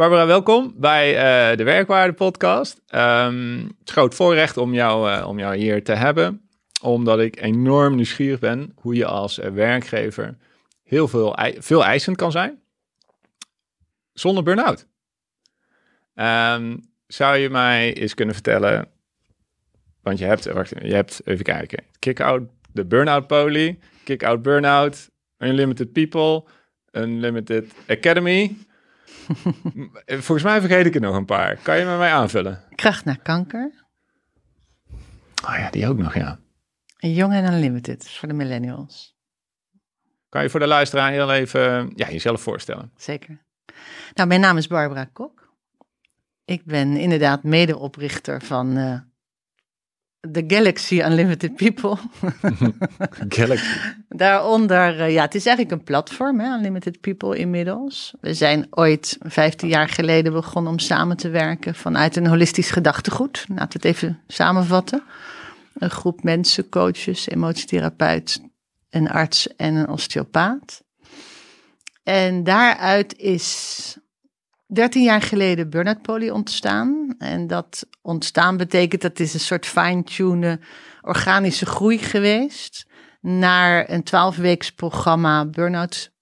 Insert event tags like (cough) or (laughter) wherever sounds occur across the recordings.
Barbara, welkom bij uh, de Werkwaarde Podcast. Um, het is groot voorrecht om jou, uh, om jou hier te hebben, omdat ik enorm nieuwsgierig ben hoe je als uh, werkgever heel veel, veel eisend kan zijn zonder burn-out. Um, zou je mij eens kunnen vertellen, want je hebt, je hebt even kijken, kick-out, de burn-out poly, kick-out burn-out, unlimited people, unlimited academy. (laughs) Volgens mij vergeet ik er nog een paar. Kan je met mij aanvullen? Kracht naar kanker. Oh ja, die ook nog, ja. Jong en Unlimited voor de millennials. Kan je voor de luisteraar heel even ja, jezelf voorstellen? Zeker. Nou, mijn naam is Barbara Kok. Ik ben inderdaad medeoprichter van uh, de Galaxy Unlimited People. (laughs) Galaxy. Daaronder, uh, ja, het is eigenlijk een platform, hè, Unlimited People inmiddels. We zijn ooit 15 jaar geleden begonnen om samen te werken vanuit een holistisch gedachtegoed. Laten we het even samenvatten. Een groep mensen, coaches, emotietherapeut, een arts en een osteopaat. En daaruit is 13 jaar geleden Burnout Poly ontstaan. En dat ontstaan betekent dat is een soort fine-tunen organische groei geweest. Naar een 12-weeks programma Burnout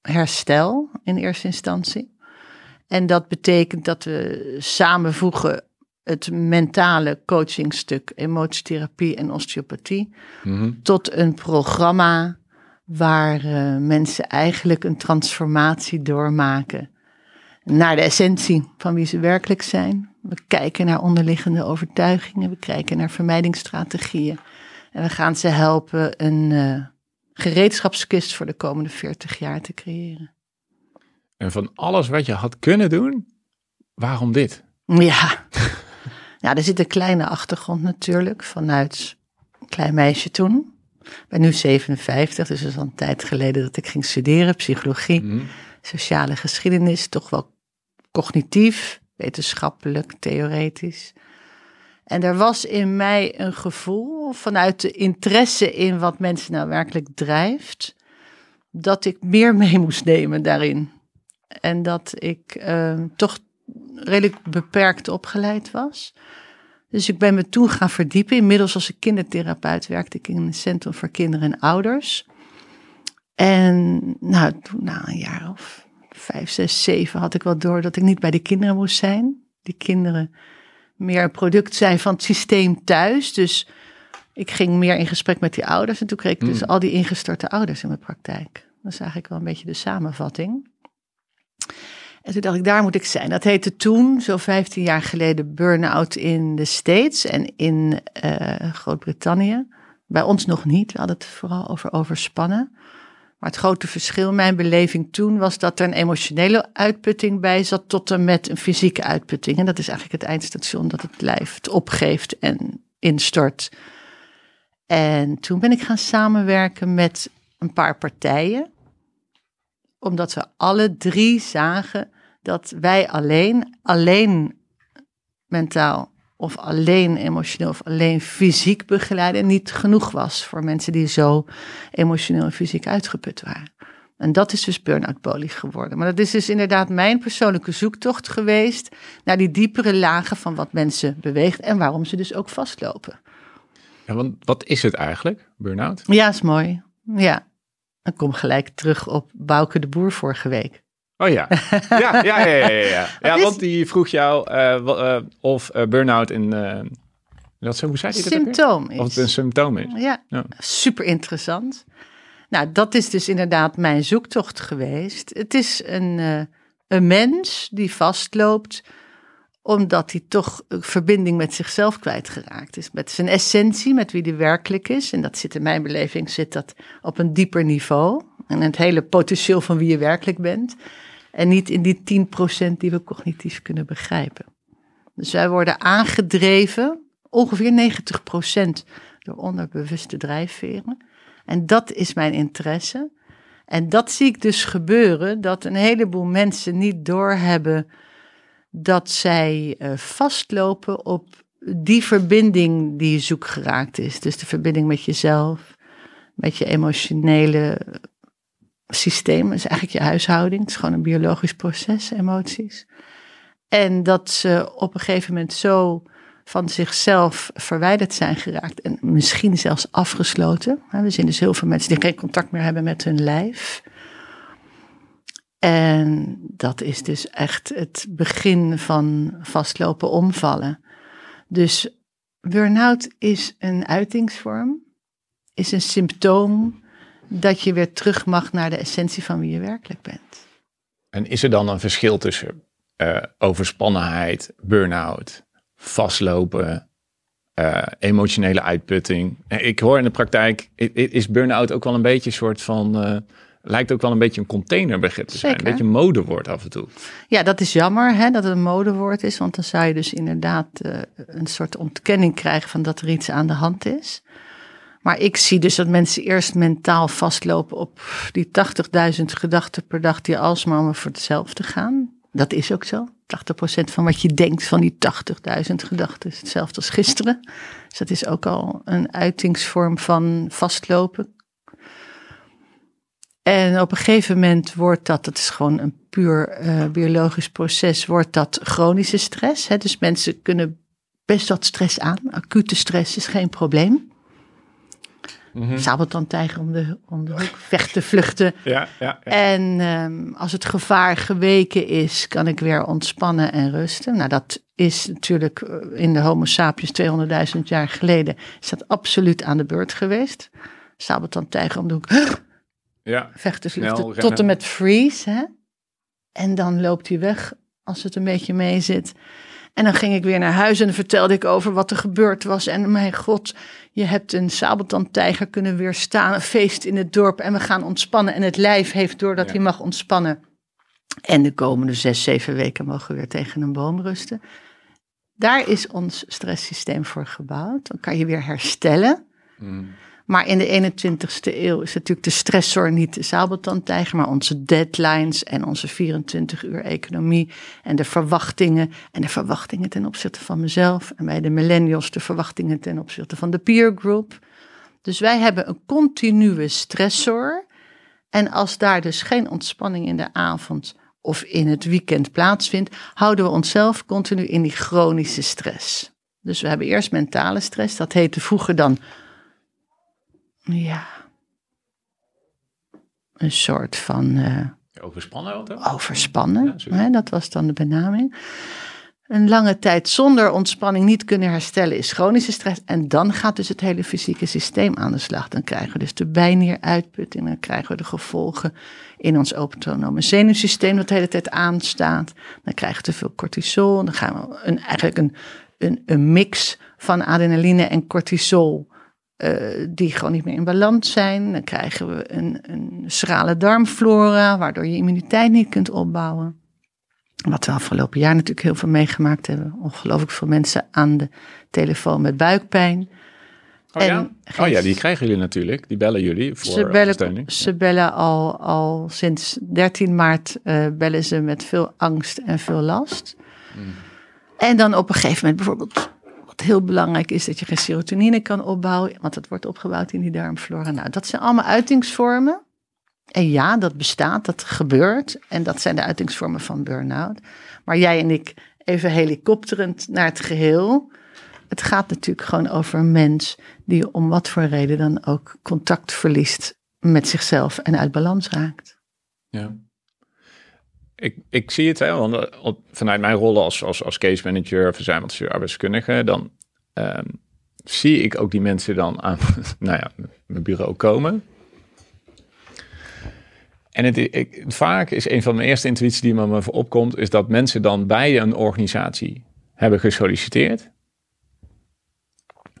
Herstel in eerste instantie. En dat betekent dat we samenvoegen het mentale coachingstuk, emotietherapie en osteopathie. Mm -hmm. Tot een programma waar uh, mensen eigenlijk een transformatie doormaken naar de essentie van wie ze werkelijk zijn. We kijken naar onderliggende overtuigingen, we kijken naar vermijdingsstrategieën. En we gaan ze helpen een uh, gereedschapskist voor de komende 40 jaar te creëren. En van alles wat je had kunnen doen, waarom dit? Ja, (laughs) ja er zit een kleine achtergrond natuurlijk vanuit een klein meisje toen. Ik ben nu 57, dus dat is al een tijd geleden dat ik ging studeren, psychologie, mm. sociale geschiedenis, toch wel cognitief, wetenschappelijk, theoretisch. En er was in mij een gevoel vanuit de interesse in wat mensen nou werkelijk drijft, dat ik meer (laughs) mee moest nemen daarin. En dat ik uh, toch redelijk beperkt opgeleid was. Dus ik ben me toen gaan verdiepen. Inmiddels als ik kindertherapeut werkte ik in een centrum voor kinderen en ouders. En nou, toen na een jaar of vijf, zes, zeven had ik wel door dat ik niet bij de kinderen moest zijn. Die kinderen meer een product zijn van het systeem thuis. Dus ik ging meer in gesprek met die ouders. En toen kreeg ik dus al die ingestorte ouders in mijn praktijk. Dat is eigenlijk wel een beetje de samenvatting. En toen dacht ik, daar moet ik zijn. Dat heette toen, zo 15 jaar geleden, Burnout in de States en in uh, Groot-Brittannië. Bij ons nog niet. We hadden het vooral over overspannen. Maar het grote verschil, mijn beleving toen, was dat er een emotionele uitputting bij zat, tot en met een fysieke uitputting. En dat is eigenlijk het eindstation dat het lijf het opgeeft en instort. En toen ben ik gaan samenwerken met een paar partijen, omdat we alle drie zagen dat wij alleen, alleen mentaal of alleen emotioneel of alleen fysiek begeleiden niet genoeg was voor mensen die zo emotioneel en fysiek uitgeput waren. En dat is dus burn-out poly geworden. Maar dat is dus inderdaad mijn persoonlijke zoektocht geweest naar die diepere lagen van wat mensen beweegt en waarom ze dus ook vastlopen. Ja, want wat is het eigenlijk, burn-out? Ja, is mooi. Ja, dan kom gelijk terug op Bouke de Boer vorige week. Oh (laughs) ja. Ja, ja, ja, ja. Ja, ja. want die vroeg jou uh, uh, of uh, burn-out in. dat zo, hoe zei je dat? Symptoom is. Of het een symptoom is. Ja, ja, super interessant. Nou, dat is dus inderdaad mijn zoektocht geweest. Het is een, een mens die vastloopt omdat hij toch verbinding met zichzelf kwijtgeraakt is. Met zijn essentie, met wie hij werkelijk is. En dat zit in mijn beleving zit dat op een dieper niveau. En het hele potentieel van wie je werkelijk bent. En niet in die 10% die we cognitief kunnen begrijpen. Dus wij worden aangedreven, ongeveer 90% door onderbewuste drijfveren. En dat is mijn interesse. En dat zie ik dus gebeuren, dat een heleboel mensen niet doorhebben dat zij uh, vastlopen op die verbinding die zoek geraakt is. Dus de verbinding met jezelf, met je emotionele systeem. Dat is eigenlijk je huishouding. Het is gewoon een biologisch proces, emoties. En dat ze op een gegeven moment zo van zichzelf verwijderd zijn geraakt en misschien zelfs afgesloten. We zien dus heel veel mensen die geen contact meer hebben met hun lijf. En dat is dus echt het begin van vastlopen omvallen. Dus burn-out is een uitingsvorm, is een symptoom dat je weer terug mag naar de essentie van wie je werkelijk bent. En is er dan een verschil tussen uh, overspannenheid, burn-out, vastlopen, uh, emotionele uitputting? Ik hoor in de praktijk, is burn-out ook wel een beetje een soort van... Uh, lijkt ook wel een beetje een containerbegrip te zijn. Zeker. Een beetje een modewoord af en toe. Ja, dat is jammer hè, dat het een modewoord is. Want dan zou je dus inderdaad uh, een soort ontkenning krijgen van dat er iets aan de hand is. Maar ik zie dus dat mensen eerst mentaal vastlopen op die 80.000 gedachten per dag die alsmaar maar voor hetzelfde gaan. Dat is ook zo. 80% van wat je denkt van die 80.000 gedachten is hetzelfde als gisteren. Dus dat is ook al een uitingsvorm van vastlopen. En op een gegeven moment wordt dat, dat is gewoon een puur uh, biologisch proces, wordt dat chronische stress. Hè? Dus mensen kunnen best wat stress aan. Acute stress is geen probleem. Mm -hmm. tijger om de, om de hoek, vechten, vluchten. (laughs) Ja, ja, ja. En um, als het gevaar geweken is, kan ik weer ontspannen en rusten. Nou, dat is natuurlijk eh, in de Homo sapiens 200.000 jaar geleden, is dat absoluut aan de beurt geweest. tijger om de hoek, ja, vechten, vluchten, tot en met freeze. Hè? En dan loopt hij weg als het een beetje mee zit. En dan ging ik weer naar huis en vertelde ik over wat er gebeurd was. En mijn god, je hebt een sabeltandtijger kunnen weerstaan, een feest in het dorp en we gaan ontspannen. En het lijf heeft door dat hij mag ontspannen. En de komende zes, zeven weken mogen we weer tegen een boom rusten. Daar is ons stresssysteem voor gebouwd. Dan kan je weer herstellen. Mm. Maar in de 21ste eeuw is natuurlijk de stressor niet de sabeltandtijger, maar onze deadlines en onze 24 uur economie en de verwachtingen. En de verwachtingen ten opzichte van mezelf. En bij de millennials de verwachtingen ten opzichte van de peer group. Dus wij hebben een continue stressor. En als daar dus geen ontspanning in de avond of in het weekend plaatsvindt, houden we onszelf continu in die chronische stress. Dus we hebben eerst mentale stress, dat heette vroeger dan ja. Een soort van. Uh, overspannen ook? Overspannen, ja, hè, dat was dan de benaming. Een lange tijd zonder ontspanning niet kunnen herstellen is chronische stress. En dan gaat dus het hele fysieke systeem aan de slag. Dan krijgen we dus de bijnieruitputting. Dan krijgen we de gevolgen in ons autonome zenuwsysteem dat de hele tijd aanstaat. Dan krijgen we te veel cortisol. Dan gaan we een, eigenlijk een, een, een mix van adrenaline en cortisol uh, die gewoon niet meer in balans zijn. Dan krijgen we een, een schrale darmflora, waardoor je immuniteit niet kunt opbouwen. Wat we afgelopen jaar natuurlijk heel veel meegemaakt hebben. Ongelooflijk veel mensen aan de telefoon met buikpijn. Oh, ja? oh ja, die krijgen jullie natuurlijk. Die bellen jullie voor ze bellen, Ze bellen al, al sinds 13 maart uh, bellen ze met veel angst en veel last. Hmm. En dan op een gegeven moment bijvoorbeeld heel belangrijk is dat je geen serotonine kan opbouwen, want dat wordt opgebouwd in die darmflora. Nou, dat zijn allemaal uitingsvormen. En ja, dat bestaat, dat gebeurt. En dat zijn de uitingsvormen van burn-out. Maar jij en ik, even helikopterend naar het geheel. Het gaat natuurlijk gewoon over een mens die om wat voor reden dan ook contact verliest met zichzelf en uit balans raakt. Ja. Ik, ik zie het, hè, want eh, vanuit mijn rol als, als, als case manager verzuimeltje arbeidskundige, dan um, zie ik ook die mensen dan aan (laughs) nou ja, mijn bureau komen. En vaak is een van mijn eerste intuïties die me opkomt, is dat mensen dan bij een organisatie hebben gesolliciteerd.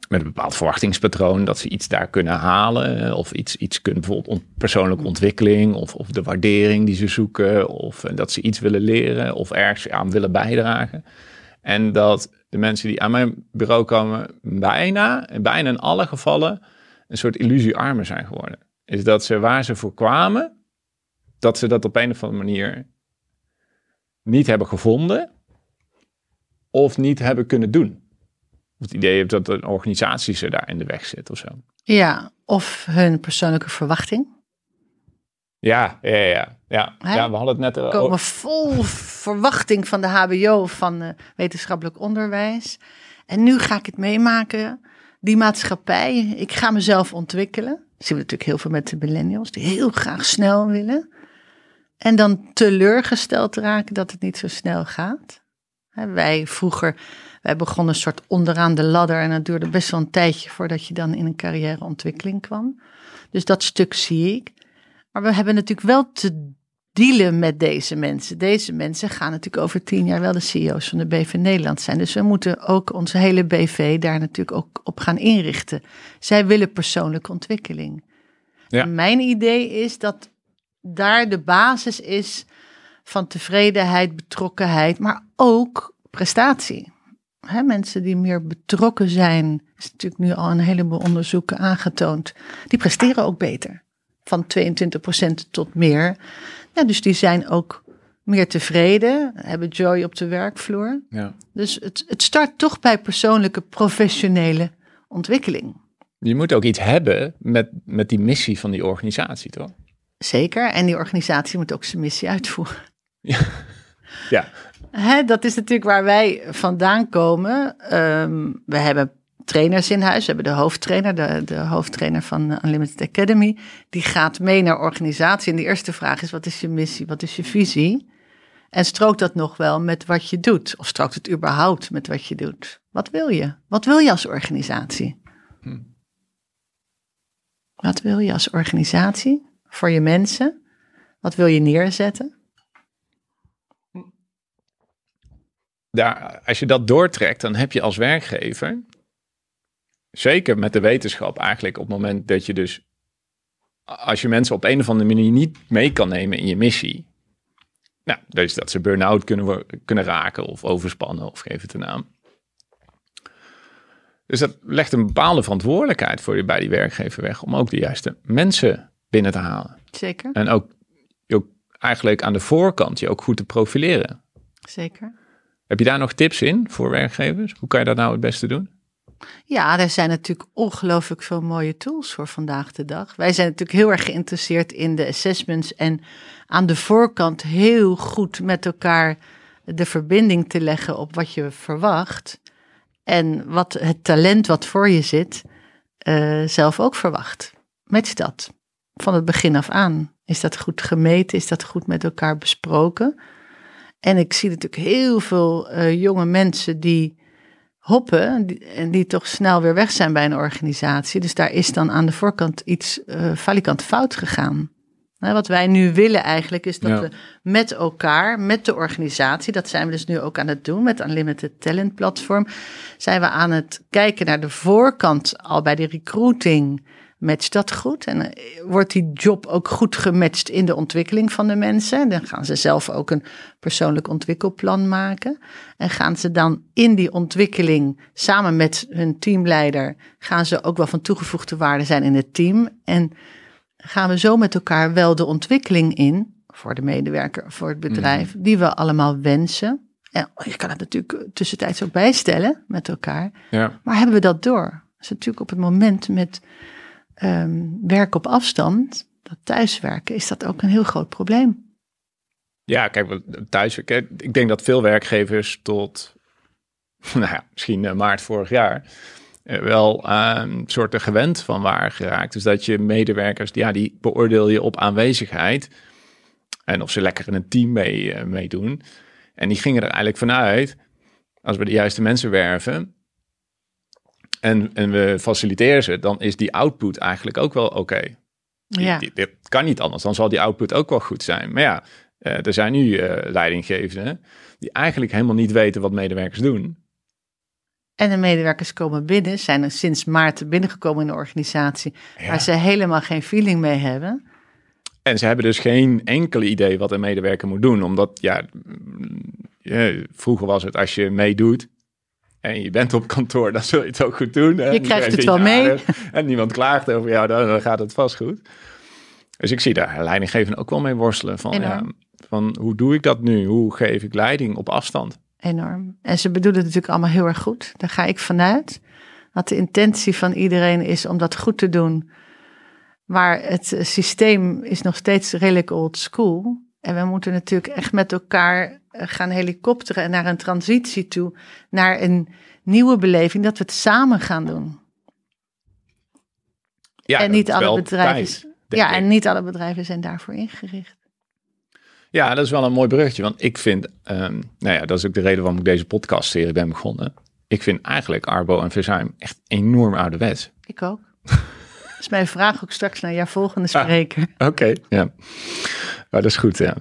Met een bepaald verwachtingspatroon dat ze iets daar kunnen halen. Of iets, iets kunnen, bijvoorbeeld persoonlijke ontwikkeling of, of de waardering die ze zoeken. Of dat ze iets willen leren of ergens aan willen bijdragen. En dat de mensen die aan mijn bureau komen bijna, bijna in alle gevallen, een soort illusiearmen zijn geworden. Is dat ze waar ze voor kwamen, dat ze dat op een of andere manier niet hebben gevonden of niet hebben kunnen doen. Het idee hebt dat een organisatie ze daar in de weg zit of zo. Ja, of hun persoonlijke verwachting. Ja, ja, ja. Ja, ja we hadden het net... We komen vol verwachting van de hbo, van uh, wetenschappelijk onderwijs. En nu ga ik het meemaken, die maatschappij. Ik ga mezelf ontwikkelen. Dat zien we natuurlijk heel veel met de millennials, die heel graag snel willen. En dan teleurgesteld raken dat het niet zo snel gaat. Wij vroeger, wij begonnen een soort onderaan de ladder en het duurde best wel een tijdje voordat je dan in een carrièreontwikkeling kwam. Dus dat stuk zie ik. Maar we hebben natuurlijk wel te dealen met deze mensen. Deze mensen gaan natuurlijk over tien jaar wel de CEO's van de BV Nederland zijn. Dus we moeten ook onze hele BV daar natuurlijk ook op gaan inrichten. Zij willen persoonlijke ontwikkeling. Ja. Mijn idee is dat daar de basis is van tevredenheid, betrokkenheid, maar ook prestatie. mensen die meer betrokken zijn, is natuurlijk nu al een heleboel onderzoeken aangetoond, die presteren ook beter. Van 22% tot meer. Ja, dus die zijn ook meer tevreden, hebben joy op de werkvloer. Ja. Dus het, het start toch bij persoonlijke professionele ontwikkeling. Je moet ook iets hebben met, met die missie van die organisatie, toch? Zeker. En die organisatie moet ook zijn missie uitvoeren. Ja. ja. Hè, dat is natuurlijk waar wij vandaan komen. Ehm, we hebben trainers in huis. We hebben de hoofdtrainer, de, de hoofdtrainer van Unlimited Academy. Die gaat mee naar organisatie. En de eerste vraag is: wat is je missie? Wat is je visie? En strookt dat nog wel met wat je doet? Of strookt het überhaupt met wat je doet? Wat wil je? Wat wil je als organisatie? Hm. Wat wil je als organisatie? voor je mensen? Wat wil je neerzetten? Daar, als je dat doortrekt, dan heb je als werkgever, zeker met de wetenschap eigenlijk, op het moment dat je dus, als je mensen op een of andere manier niet mee kan nemen in je missie, nou, dus dat ze burn-out kunnen, kunnen raken of overspannen of geef het een naam. Dus dat legt een bepaalde verantwoordelijkheid voor je bij die werkgever weg om ook de juiste mensen binnen te halen. Zeker. En ook, ook eigenlijk aan de voorkant je ook goed te profileren. Zeker. Heb je daar nog tips in voor werkgevers? Hoe kan je dat nou het beste doen? Ja, er zijn natuurlijk ongelooflijk veel mooie tools voor vandaag de dag. Wij zijn natuurlijk heel erg geïnteresseerd in de assessments en aan de voorkant heel goed met elkaar de verbinding te leggen op wat je verwacht en wat het talent wat voor je zit uh, zelf ook verwacht. Match dat van het begin af aan. Is dat goed gemeten? Is dat goed met elkaar besproken? En ik zie natuurlijk heel veel uh, jonge mensen die hoppen en die toch snel weer weg zijn bij een organisatie. Dus daar is dan aan de voorkant iets uh, valikant fout gegaan. wat wij nu willen eigenlijk is dat we met elkaar, met de organisatie, dat zijn we dus nu ook aan het doen met Unlimited Talent Platform, zijn we aan het kijken naar de voorkant al bij de recruiting matcht dat goed? En eh, wordt die job ook goed gematcht in de ontwikkeling van de mensen? Dan gaan ze zelf ook een persoonlijk ontwikkelplan maken. En gaan ze dan in die ontwikkeling samen met hun teamleider, gaan ze ook wel van toegevoegde waarde zijn in het team. En gaan we zo met elkaar wel de ontwikkeling in, voor de medewerker, voor het bedrijf, mhm. die we allemaal wensen. En je kan het natuurlijk tussentijds ook bijstellen met elkaar. Ja. Maar hebben we dat door? Dat is natuurlijk op het moment met um, werk op afstand, dat thuiswerken, is dat ook een heel groot probleem. Ja, kijk, thuiswerken. Ik denk dat veel werkgevers tot, (laughs) nou ja, misschien uh, maart vorig jaar, uh, wel een uh, soort gewend van waren geraakt. Dus dat je medewerkers, ja, die beoordeel je op aanwezigheid. En of ze lekker in een team mee, uh, meedoen. En die gingen er eigenlijk vanuit, als we de juiste mensen werven, en, en we faciliteren ze, dan is die output eigenlijk ook wel oké. Ja. Dit kan niet anders, dan zal die output ook wel goed zijn. Maar ja, uh, er zijn nu uh, leidinggevenden die eigenlijk helemaal niet weten wat medewerkers doen. En de medewerkers komen binnen, zijn er sinds maart binnengekomen in de organisatie, Ja. waar ze helemaal geen feeling mee hebben. En ze hebben dus geen enkel idee wat een medewerker moet doen. Omdat, ja, mm, ja, vroeger was het als je meedoet en je bent op kantoor, dan zul je het ook goed doen. hè. Je krijgt het wel mee. En niemand klaagt over jou, dan, dan gaat het vast goed. Dus ik zie daar leidinggevenden ook wel mee worstelen. Van, ja, van hoe doe ik dat nu? Hoe geef ik leiding op afstand? Enorm. En ze bedoelen het natuurlijk allemaal heel erg goed. Daar ga ik vanuit. Dat de intentie van iedereen is om dat goed te doen. Maar het systeem is nog steeds redelijk old school. En we moeten natuurlijk echt met elkaar gaan helikopteren en naar een transitie toe. Naar een nieuwe beleving, dat we het samen gaan doen. Ja, en niet alle bedrijven. tijd, ja, ik. en niet alle bedrijven zijn daarvoor ingericht. Ja, dat is wel een mooi bruggetje. Want ik vind, ehm, nou ja, dat is ook de reden waarom ik deze podcastserie ben begonnen. Ik vind eigenlijk Arbo en Verzuim echt enorm ouderwets. Ik ook. (laughs) Dat is mijn vraag ook straks naar jouw volgende spreker. Oké, ja. Maar dat is goed, ja.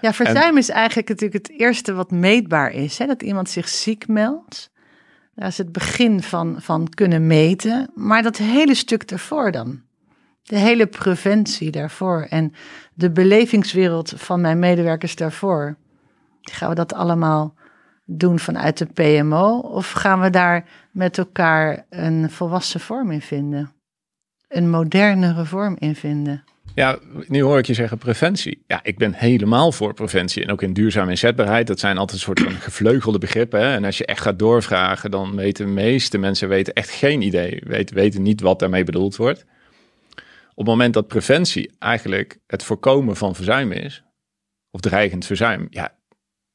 Ja, verzuim is eigenlijk natuurlijk het eerste wat meetbaar is. Hè? Dat iemand zich ziek meldt. Dat is het begin van, van kunnen meten. Maar dat hele stuk daarvoor dan. De hele preventie daarvoor. En de belevingswereld van mijn medewerkers daarvoor. Gaan we dat allemaal doen vanuit de PMO? Of gaan we daar met elkaar een volwassen vorm in vinden? Een modernere vorm in vinden? Ja, nu hoor ik je zeggen preventie. Ja, ik ben helemaal voor preventie. En ook in duurzame inzetbaarheid. Dat zijn altijd een soort van gevleugelde begrippen. Hè? En als je echt gaat doorvragen, dan weten de meeste mensen weten echt geen idee. Weten, weten niet wat daarmee bedoeld wordt. Op het moment dat preventie eigenlijk het voorkomen van verzuim is, of dreigend verzuim, ja,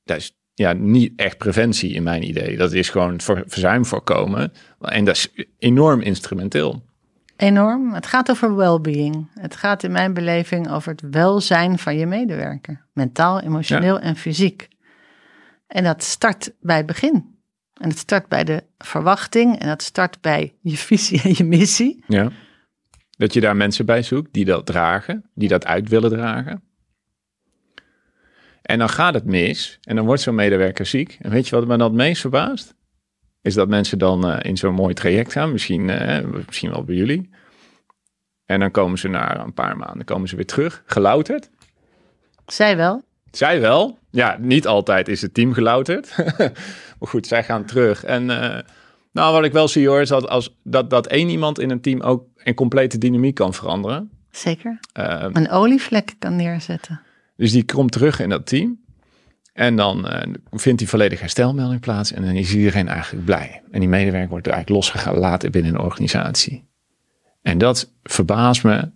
dat is ja, niet echt preventie in mijn idee. Dat is gewoon verzuim voorkomen. En dat is enorm instrumenteel. Enorm. Het gaat over well-being. Het gaat in mijn beleving over het welzijn van je medewerker. Mentaal, emotioneel en fysiek. En dat start bij het begin. En het start bij de verwachting. En dat start bij je visie en je missie. Ja. Dat je daar mensen bij zoekt die dat dragen, die dat uit willen dragen. En dan gaat het mis en dan wordt zo'n medewerker ziek. En weet je wat me dan het meest verbaast? Is dat mensen dan eh, in zo'n mooi traject gaan, misschien, eh, misschien wel bij jullie. En dan komen ze na een paar maanden komen ze weer terug, gelouterd. Zij wel. Zij wel. Ja, niet altijd is het team gelouterd. (laughs) maar goed, zij gaan terug. En eh, nou, wat ik wel zie hoor, is dat, als, dat, dat één iemand in een team ook een complete dynamiek kan veranderen. Zeker. Eh, Een olievlek kan neerzetten. dus die komt terug in dat team. En dan eh, vindt die volledige herstelmelding plaats. En dan is iedereen eigenlijk blij. En die medewerker wordt eigenlijk losgelaten binnen een organisatie. En dat verbaast me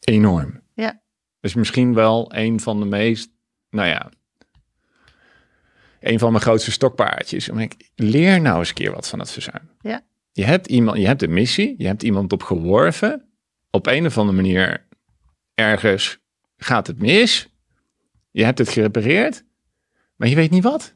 enorm. Ja. Dus misschien wel een van de meest, nou ja, een van mijn grootste stokpaardjes. Om ik leer nou eens een keer wat van het verzuim. Ja. Je hebt iemand, je hebt een missie, je hebt iemand op geworven. Op een of andere manier ergens gaat het mis. Je hebt het gerepareerd, maar je weet niet wat.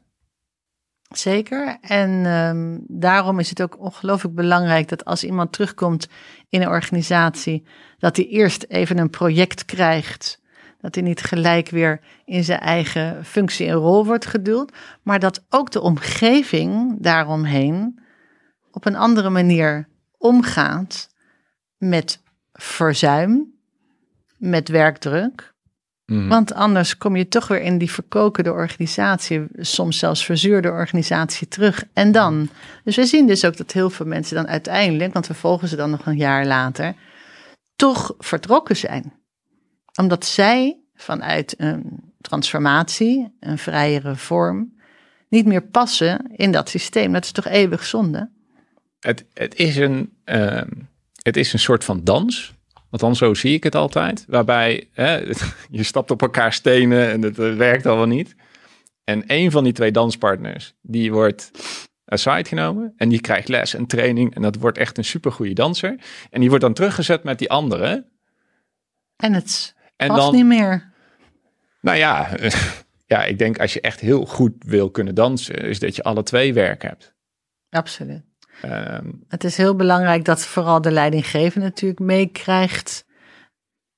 Zeker. En ehm, daarom is het ook ongelooflijk belangrijk dat als iemand terugkomt in een organisatie, dat hij eerst even een project krijgt. Dat hij niet gelijk weer in zijn eigen functie en rol wordt geduwd. Maar dat ook de omgeving daaromheen op een andere manier omgaat met verzuim, met werkdruk. Want anders kom je toch weer in die verkokende organisatie, soms zelfs verzuurde organisatie terug. En dan. Dus we zien dus ook dat heel veel mensen dan uiteindelijk, want we volgen ze dan nog een jaar later, toch vertrokken zijn. Omdat zij vanuit een transformatie, een vrijere vorm, niet meer passen in dat systeem. Dat is toch eeuwig zonde? Het, het, is een, ehm, het is een soort van dans. Althans, zo zie ik het altijd. Waarbij hè, (laughs) je stapt op elkaar stenen en het werkt al wel niet. En een van die twee danspartners, die wordt aside genomen. En die krijgt les en training. En dat wordt echt een supergoeie danser. En die wordt dan teruggezet met die andere. En het En past dan, niet meer. nou ja, (laughs) ja, ik denk als je echt heel goed wil kunnen dansen, is dat je alle twee werk hebt. Absoluut. Ehm, Het is heel belangrijk dat vooral de leidinggevende natuurlijk meekrijgt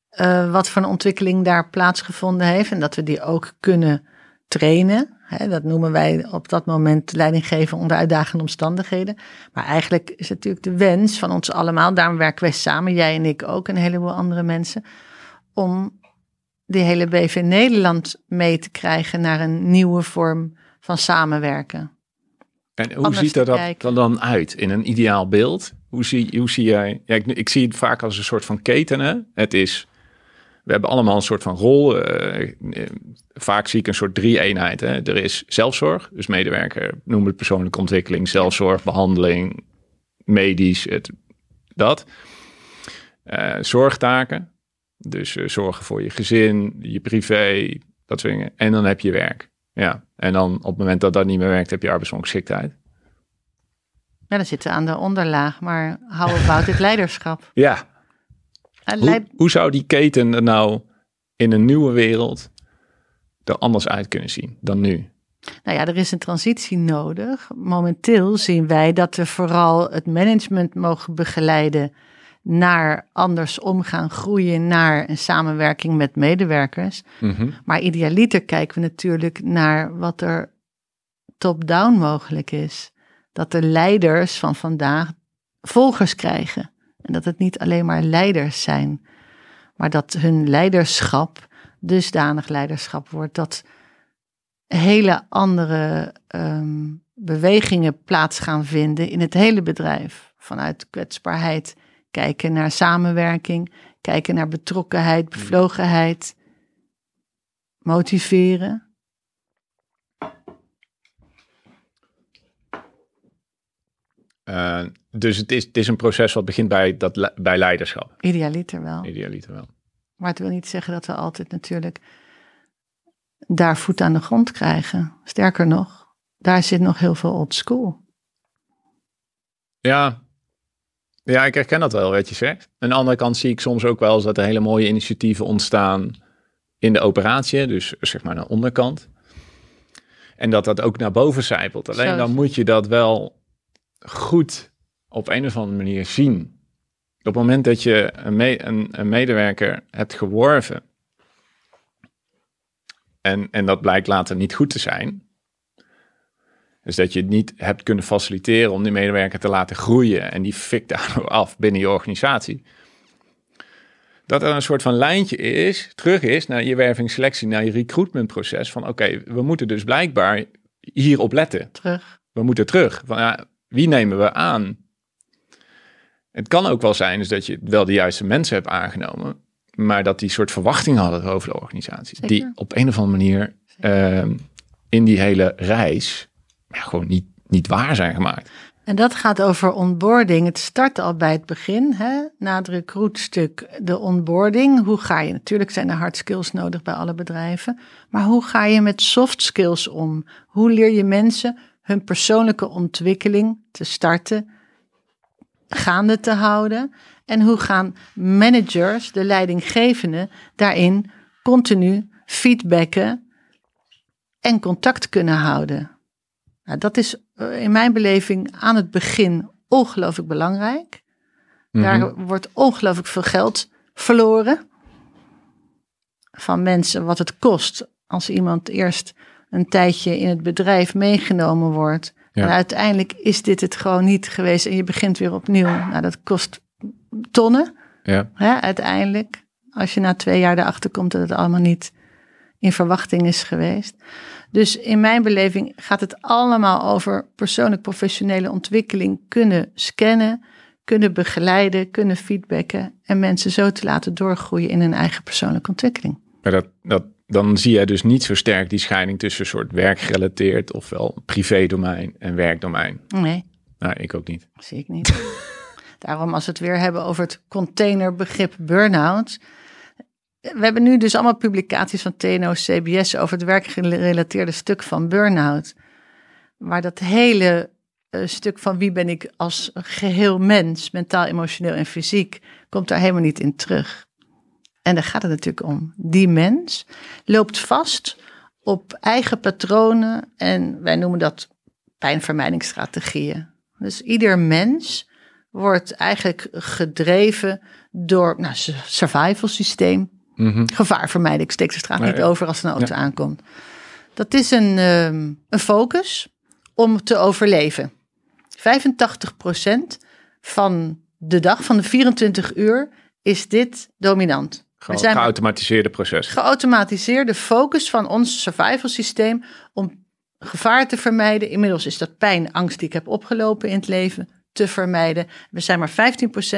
eh, wat voor een ontwikkeling daar plaatsgevonden heeft. En dat we die ook kunnen trainen. Dat noemen wij op dat moment leidinggeven onder uitdagende omstandigheden. Maar eigenlijk is het natuurlijk de wens van ons allemaal, daarom werken wij samen, jij en ik ook, en een heleboel andere mensen, om die hele BV Nederland mee te krijgen naar een nieuwe vorm van samenwerken. En hoe ziet er dat dan uit in een ideaal beeld? Hoe zie, hoe zie jij? Ja, ik, ik zie het vaak als een soort van keten. Het is, we hebben allemaal een soort van rol. Uh, vaak zie ik een soort drie-eenheid. Hè. Er is zelfzorg, dus medewerker, noem het persoonlijke ontwikkeling, zelfzorg, behandeling, medisch, het, dat. Uh, zorgtaken, dus zorgen voor je gezin, je privé, dat soort dingen. En dan heb je werk. Ja, en dan op het moment dat dat niet meer werkt, heb je arbeidsongeschiktheid. Ja, dan zitten we aan de onderlaag, maar hou about het (laughs) leiderschap. Ja. Hoe, hoe, zou die keten er nou in een nieuwe wereld er anders uit kunnen zien dan nu? Nou ja, er is een transitie nodig. Momenteel zien wij dat we vooral het management mogen begeleiden naar anders omgaan, groeien naar een samenwerking met medewerkers. Mhm. Maar idealiter kijken we natuurlijk naar wat er top-down mogelijk is. Dat de leiders van vandaag volgers krijgen. En dat het niet alleen maar leiders zijn, maar dat hun leiderschap dusdanig leiderschap wordt dat hele andere um, bewegingen plaats gaan vinden in het hele bedrijf. Vanuit kwetsbaarheid kijken naar samenwerking, kijken naar betrokkenheid, hmm. bevlogenheid, motiveren. Uh, dus het is, het is een proces wat begint bij, dat, bij leiderschap. Idealiter wel. Idealiter wel. Maar het wil niet zeggen dat we altijd natuurlijk daar voet aan de grond krijgen. Sterker nog, daar zit nog heel veel old school. Ja, ja, ik herken dat wel, wat je zegt. Aan de andere kant zie ik soms ook wel eens dat er hele mooie initiatieven ontstaan in de operatie, dus zeg maar naar de onderkant. En dat dat ook naar boven zijpelt. Alleen dan moet je dat wel goed op een of andere manier zien. Op het moment dat je een, een, een medewerker hebt geworven en, en dat blijkt later niet goed te zijn, dus dat je het niet hebt kunnen faciliteren om die medewerker te laten groeien en die fikt daardoor (laughs) af binnen je organisatie. Dat er een soort van lijntje is, terug is naar je wervingsselectie, naar je recruitmentproces. Van oké, we moeten dus blijkbaar hierop letten. Terug. We moeten terug. Van, ja, wie nemen we aan? Het kan ook wel zijn dus dat je wel de juiste mensen hebt aangenomen, maar dat die soort verwachtingen hadden over de organisatie. Die op een of andere manier uh, in die hele reis gewoon niet, niet waar zijn gemaakt. En dat gaat over onboarding. Het start al bij het begin, hè? na het de onboarding. Hoe ga je? Natuurlijk zijn er hard skills nodig bij alle bedrijven. Maar hoe ga je met soft skills om? Hoe leer je mensen hun persoonlijke ontwikkeling te starten, gaande te houden? En hoe gaan managers, de leidinggevenden, daarin continu feedbacken en contact kunnen houden? Nou, dat is eh, in mijn beleving aan het begin ongelooflijk belangrijk. Daar mhm. wordt ongelooflijk veel geld verloren van mensen wat het kost als iemand eerst een tijdje in het bedrijf meegenomen wordt. En uiteindelijk is dit het gewoon niet geweest en je begint weer opnieuw. Nou, dat kost tonnen. Ja. Uiteindelijk, als je na twee jaar erachter komt dat het allemaal niet in verwachting is geweest. Dus in mijn beleving gaat het allemaal over persoonlijk professionele ontwikkeling kunnen scannen, kunnen begeleiden, kunnen feedbacken en mensen zo te laten doorgroeien in hun eigen persoonlijke ontwikkeling. Maar dat, dat, dan zie je dus niet zo sterk die scheiding tussen soort werkgerelateerd ofwel privédomein en werkdomein. Nee. Nou, ik ook niet. Zie ik niet. (laughs) Daarom als we het weer hebben over het containerbegrip burn-out, we hebben nu dus allemaal publicaties van TNO, CBS over het werkgerelateerde stuk van burn-out. Maar dat hele uh, stuk van wie ben ik als geheel mens, mentaal, emotioneel en fysiek, komt daar helemaal niet in terug. En daar gaat het natuurlijk om. Die mens loopt vast op eigen patronen en wij noemen dat pijnvermijdingsstrategieën. Dus ieder mens wordt eigenlijk gedreven door nou, survival systeem. Mm -hmm. Gevaar vermijden. Ik steek de straat niet over als een auto aankomt. Dat is een, ehm, een focus om te overleven. 85% van de dag, van de 24 uur, is dit dominant. Gewoon zijn- geautomatiseerde proces. Geautomatiseerde focus van ons survival systeem om gevaar te vermijden. Inmiddels is dat pijn, angst die ik heb opgelopen in het leven te vermijden. We zijn maar 15%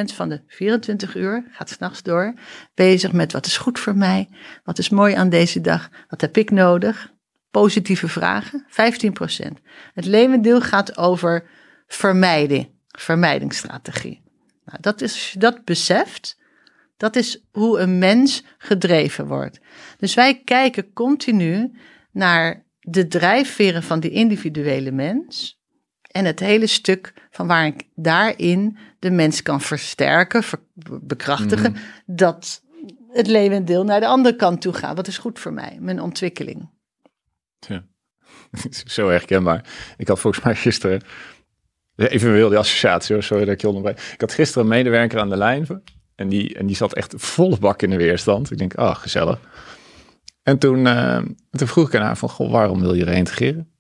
van de 24 uur, gaat s'nachts door, bezig met wat is goed voor mij, wat is mooi aan deze dag, wat heb ik nodig. Positieve vragen, 15%. Het levendeel gaat over vermijden, vermijdingsstrategie. Nou, dat is, als je dat beseft, dat is hoe een mens gedreven wordt. Dus wij kijken continu naar de drijfveren van die individuele mens. En het hele stuk van waar ik daarin de mens kan versterken, ver- bekrachtigen, dat het levendeel naar de andere kant toe gaat. Wat is goed voor mij, mijn ontwikkeling. Ja. (laughs) Zo herkenbaar. Ik had volgens mij gisteren, even een wilde associatie, hoor, sorry dat ik je onderbreek. Ik had gisteren een medewerker aan de lijn en die, en die zat echt volle bak in de weerstand. Ik denk, ah, gezellig. En toen, eh, toen vroeg ik aan haar van, goh, waarom wil je reintegreren?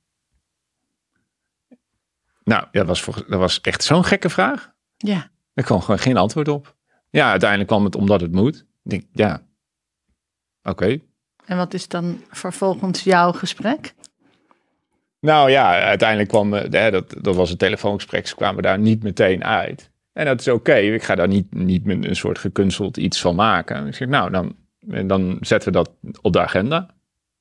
Nou, dat, was dat was echt zo'n gekke vraag. Ja, Er kwam gewoon geen antwoord op. Ja, uiteindelijk kwam het omdat het moet. Ik denk, ja, oké. en wat is dan vervolgens jouw gesprek? Nou ja, uiteindelijk kwam, eh, hè, dat, dat was een telefoongesprek, ze kwamen daar niet meteen uit. En dat is oké, ik ga daar niet, niet met een soort gekunsteld iets van maken. Ik zeg, nou, dan, dan zetten we dat op de agenda.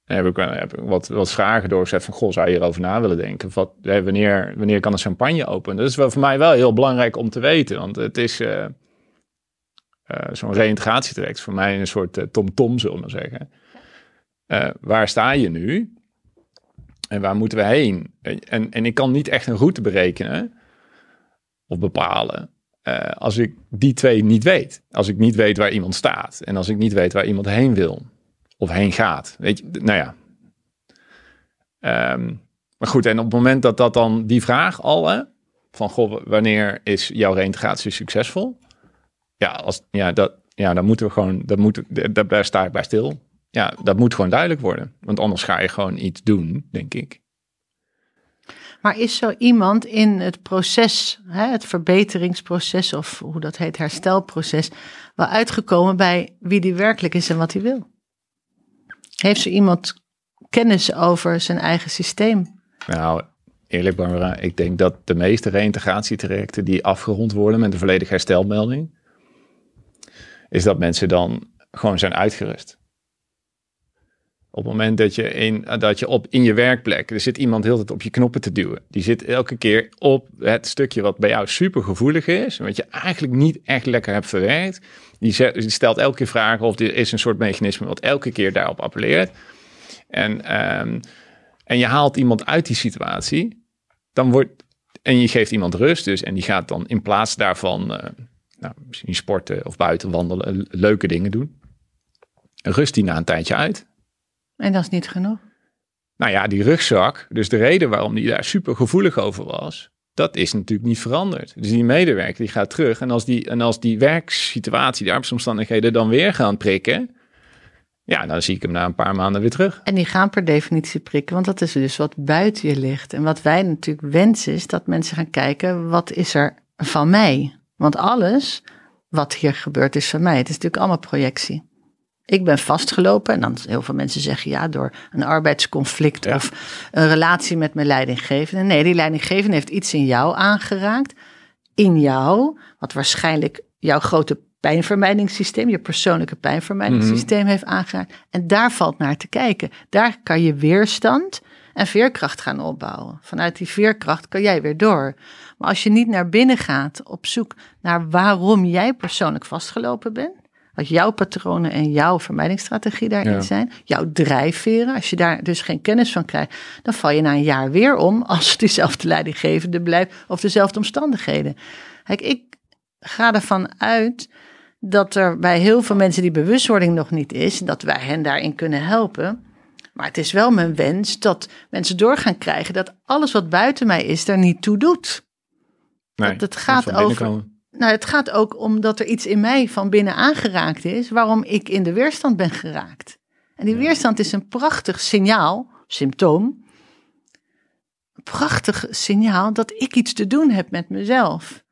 Heb ik, heb ik wat, wat vragen doorgezet van, goh, zou je hierover na willen denken? Wat, wanneer, wanneer kan een champagne open? Dat is wel voor mij wel heel belangrijk om te weten, want het is eh, eh, zo'n reïntegratietraject voor mij een soort eh, tom-tom, zullen we maar zeggen. Waar sta je nu? En waar moeten we heen? En, en ik kan niet echt een route berekenen of bepalen als ik die twee niet weet. Als ik niet weet waar iemand staat en als ik niet weet waar iemand heen wil of heen gaat. Weet je, nou ja. Ehm, maar goed, en op het moment dat dat dan die vraag al, hè, van goh, wanneer is jouw reïntegratie succesvol? Ja, als, ja, dat, ja dan moeten we gewoon, dat moet, daar, daar sta ik bij stil. Ja, dat moet gewoon duidelijk worden. Want anders ga je gewoon iets doen, denk ik. Maar is zo iemand in het proces, hè, het verbeteringsproces of hoe dat heet, herstelproces, wel uitgekomen bij wie die werkelijk is en wat hij wil? Heeft zo iemand kennis over zijn eigen systeem? Nou, eerlijk Barbara, ik denk dat de meeste reïntegratietrajecten die afgerond worden met een volledige herstelmelding, is dat mensen dan gewoon zijn uitgerust. Op het moment dat je, in, dat je op in je werkplek, er zit iemand heel tijd op je knoppen te duwen. Die zit elke keer op het stukje wat bij jou super gevoelig is, wat je eigenlijk niet echt lekker hebt verwerkt. Die, zet- die stelt elke keer vragen of er is een soort mechanisme wat elke keer daarop appelleert. En, ehm, en je haalt iemand uit die situatie, dan wordt, en je geeft iemand rust dus, en die gaat dan in plaats daarvan, eh, nou, misschien sporten of buiten wandelen, le- leuke dingen doen. Rust die na een tijdje uit. En dat is niet genoeg. Nou ja, die rugzak, dus de reden waarom die daar super gevoelig over was, dat is natuurlijk niet veranderd. Dus die medewerker die gaat terug en als die, en als die werksituatie, die arbeidsomstandigheden dan weer gaan prikken, ja, dan zie ik hem na een paar maanden weer terug. En die gaan per definitie prikken, want dat is dus wat buiten je ligt. En wat wij natuurlijk wensen is dat mensen gaan kijken, wat is er van mij? Want alles wat hier gebeurt is van mij. Het is natuurlijk allemaal projectie. Ik ben vastgelopen en dan heel veel mensen zeggen ja, door een arbeidsconflict Ja. of een relatie met mijn leidinggevende. Nee, die leidinggevende heeft iets in jou aangeraakt, in jou, wat waarschijnlijk jouw grote pijnvermijdingssysteem, je persoonlijke pijnvermijdingssysteem heeft aangeraakt. En daar valt naar te kijken. Daar kan je weerstand en veerkracht gaan opbouwen. Vanuit die veerkracht kan jij weer door. Maar als je niet naar binnen gaat op zoek naar waarom jij persoonlijk vastgelopen bent, wat jouw patronen en jouw vermijdingsstrategie daarin Ja. zijn, jouw drijfveren, als je daar dus geen kennis van krijgt, dan val je na een jaar weer om als (laughs) dezelfde leidinggevende blijft of dezelfde omstandigheden. Kijk, ik ga ervan uit dat er bij heel veel mensen die bewustwording nog niet is, dat wij hen daarin kunnen helpen. Maar het is wel mijn wens dat mensen door gaan krijgen dat alles wat buiten mij is, er niet toe doet. Nee, Dat het gaat over-. Nou, het gaat ook om dat er iets in mij van binnen aangeraakt is, waarom ik in de weerstand ben geraakt. En die weerstand is een prachtig signaal, symptoom. Prachtig signaal dat ik iets te doen heb met mezelf.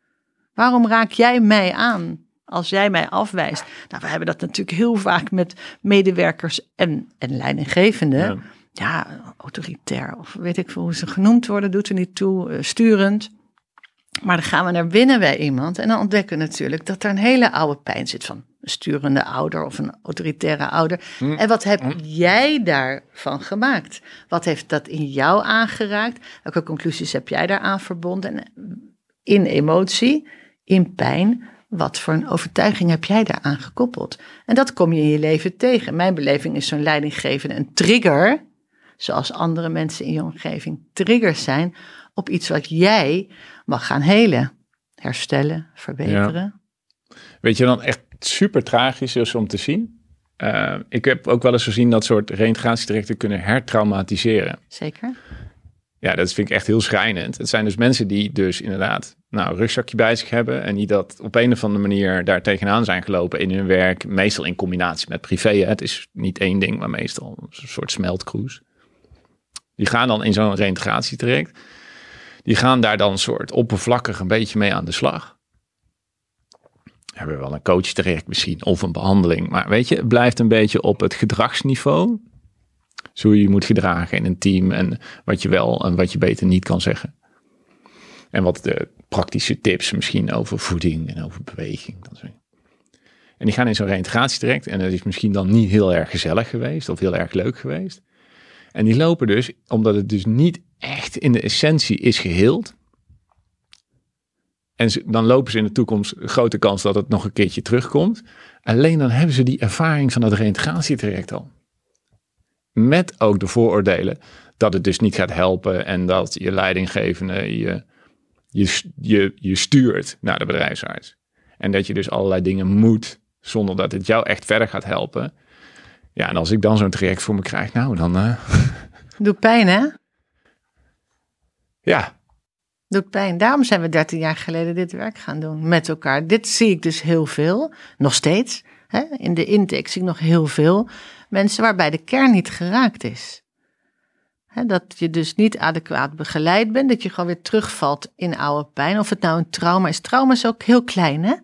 Waarom raak jij mij aan als jij mij afwijst? Nou, we hebben dat natuurlijk heel vaak met medewerkers en, en leidinggevenden. Ja. autoritair of weet ik veel hoe ze genoemd worden, doet er niet toe, uh, sturend. Maar dan gaan we naar binnen bij iemand en dan ontdekken we natuurlijk dat er een hele oude pijn zit van een sturende ouder of een autoritaire ouder. Hm. En wat heb hm. jij daarvan gemaakt? Wat heeft dat in jou aangeraakt? Welke conclusies heb jij daaraan verbonden? En in emotie, in pijn, wat voor een overtuiging heb jij daaraan gekoppeld? En dat kom je in je leven tegen. Mijn beleving is zo'n leidinggevende een trigger, zoals andere mensen in je omgeving triggers zijn, op iets wat jij mag gaan helen, herstellen, verbeteren. Weet je dan echt super tragisch is om te zien? Uh, ik heb ook wel eens gezien dat soort reïntegratietrajecten kunnen hertraumatiseren. Zeker. Ja, dat vind ik echt heel schrijnend. Het zijn dus mensen die dus inderdaad nou, een rugzakje bij zich hebben en die dat op een of andere manier daar tegenaan zijn gelopen in hun werk, meestal in combinatie met privé. Hè. Het is niet één ding, maar meestal een soort smeltkroes. Die gaan dan in zo'n reïntegratietraject die gaan daar dan soort oppervlakkig een beetje mee aan de slag. Hebben we wel een coach terecht misschien of een behandeling. Maar weet je, het blijft een beetje op het gedragsniveau. Zo hoe je moet gedragen in een team en wat je wel en wat je beter niet kan zeggen. En wat de praktische tips misschien over voeding en over beweging. En die gaan in zo'n reintegratietraject en dat is misschien dan niet heel erg gezellig geweest of heel erg leuk geweest. En die lopen dus, omdat het dus niet echt in de essentie is geheeld. En dan lopen ze in de toekomst grote kans dat het nog een keertje terugkomt. Alleen dan hebben ze die ervaring van het reintegratietraject al. Met ook de vooroordelen dat het dus niet gaat helpen en dat je leidinggevende je, je, je, je stuurt naar de bedrijfsarts. En dat je dus allerlei dingen moet zonder dat het jou echt verder gaat helpen. Ja, en als ik dan zo'n traject voor me krijg, nou dan. (laughs) Uh... Pijn, hè? Ja. Doet pijn. Daarom zijn we 13 jaar geleden dit werk gaan doen met elkaar. Dit zie ik dus heel veel, nog steeds. Hè? In de intake zie ik nog heel veel mensen waarbij de kern niet geraakt is. Hè, dat je dus niet adequaat begeleid bent, dat je gewoon weer terugvalt in oude pijn. Of het nou een trauma is. Trauma is ook heel klein, hè?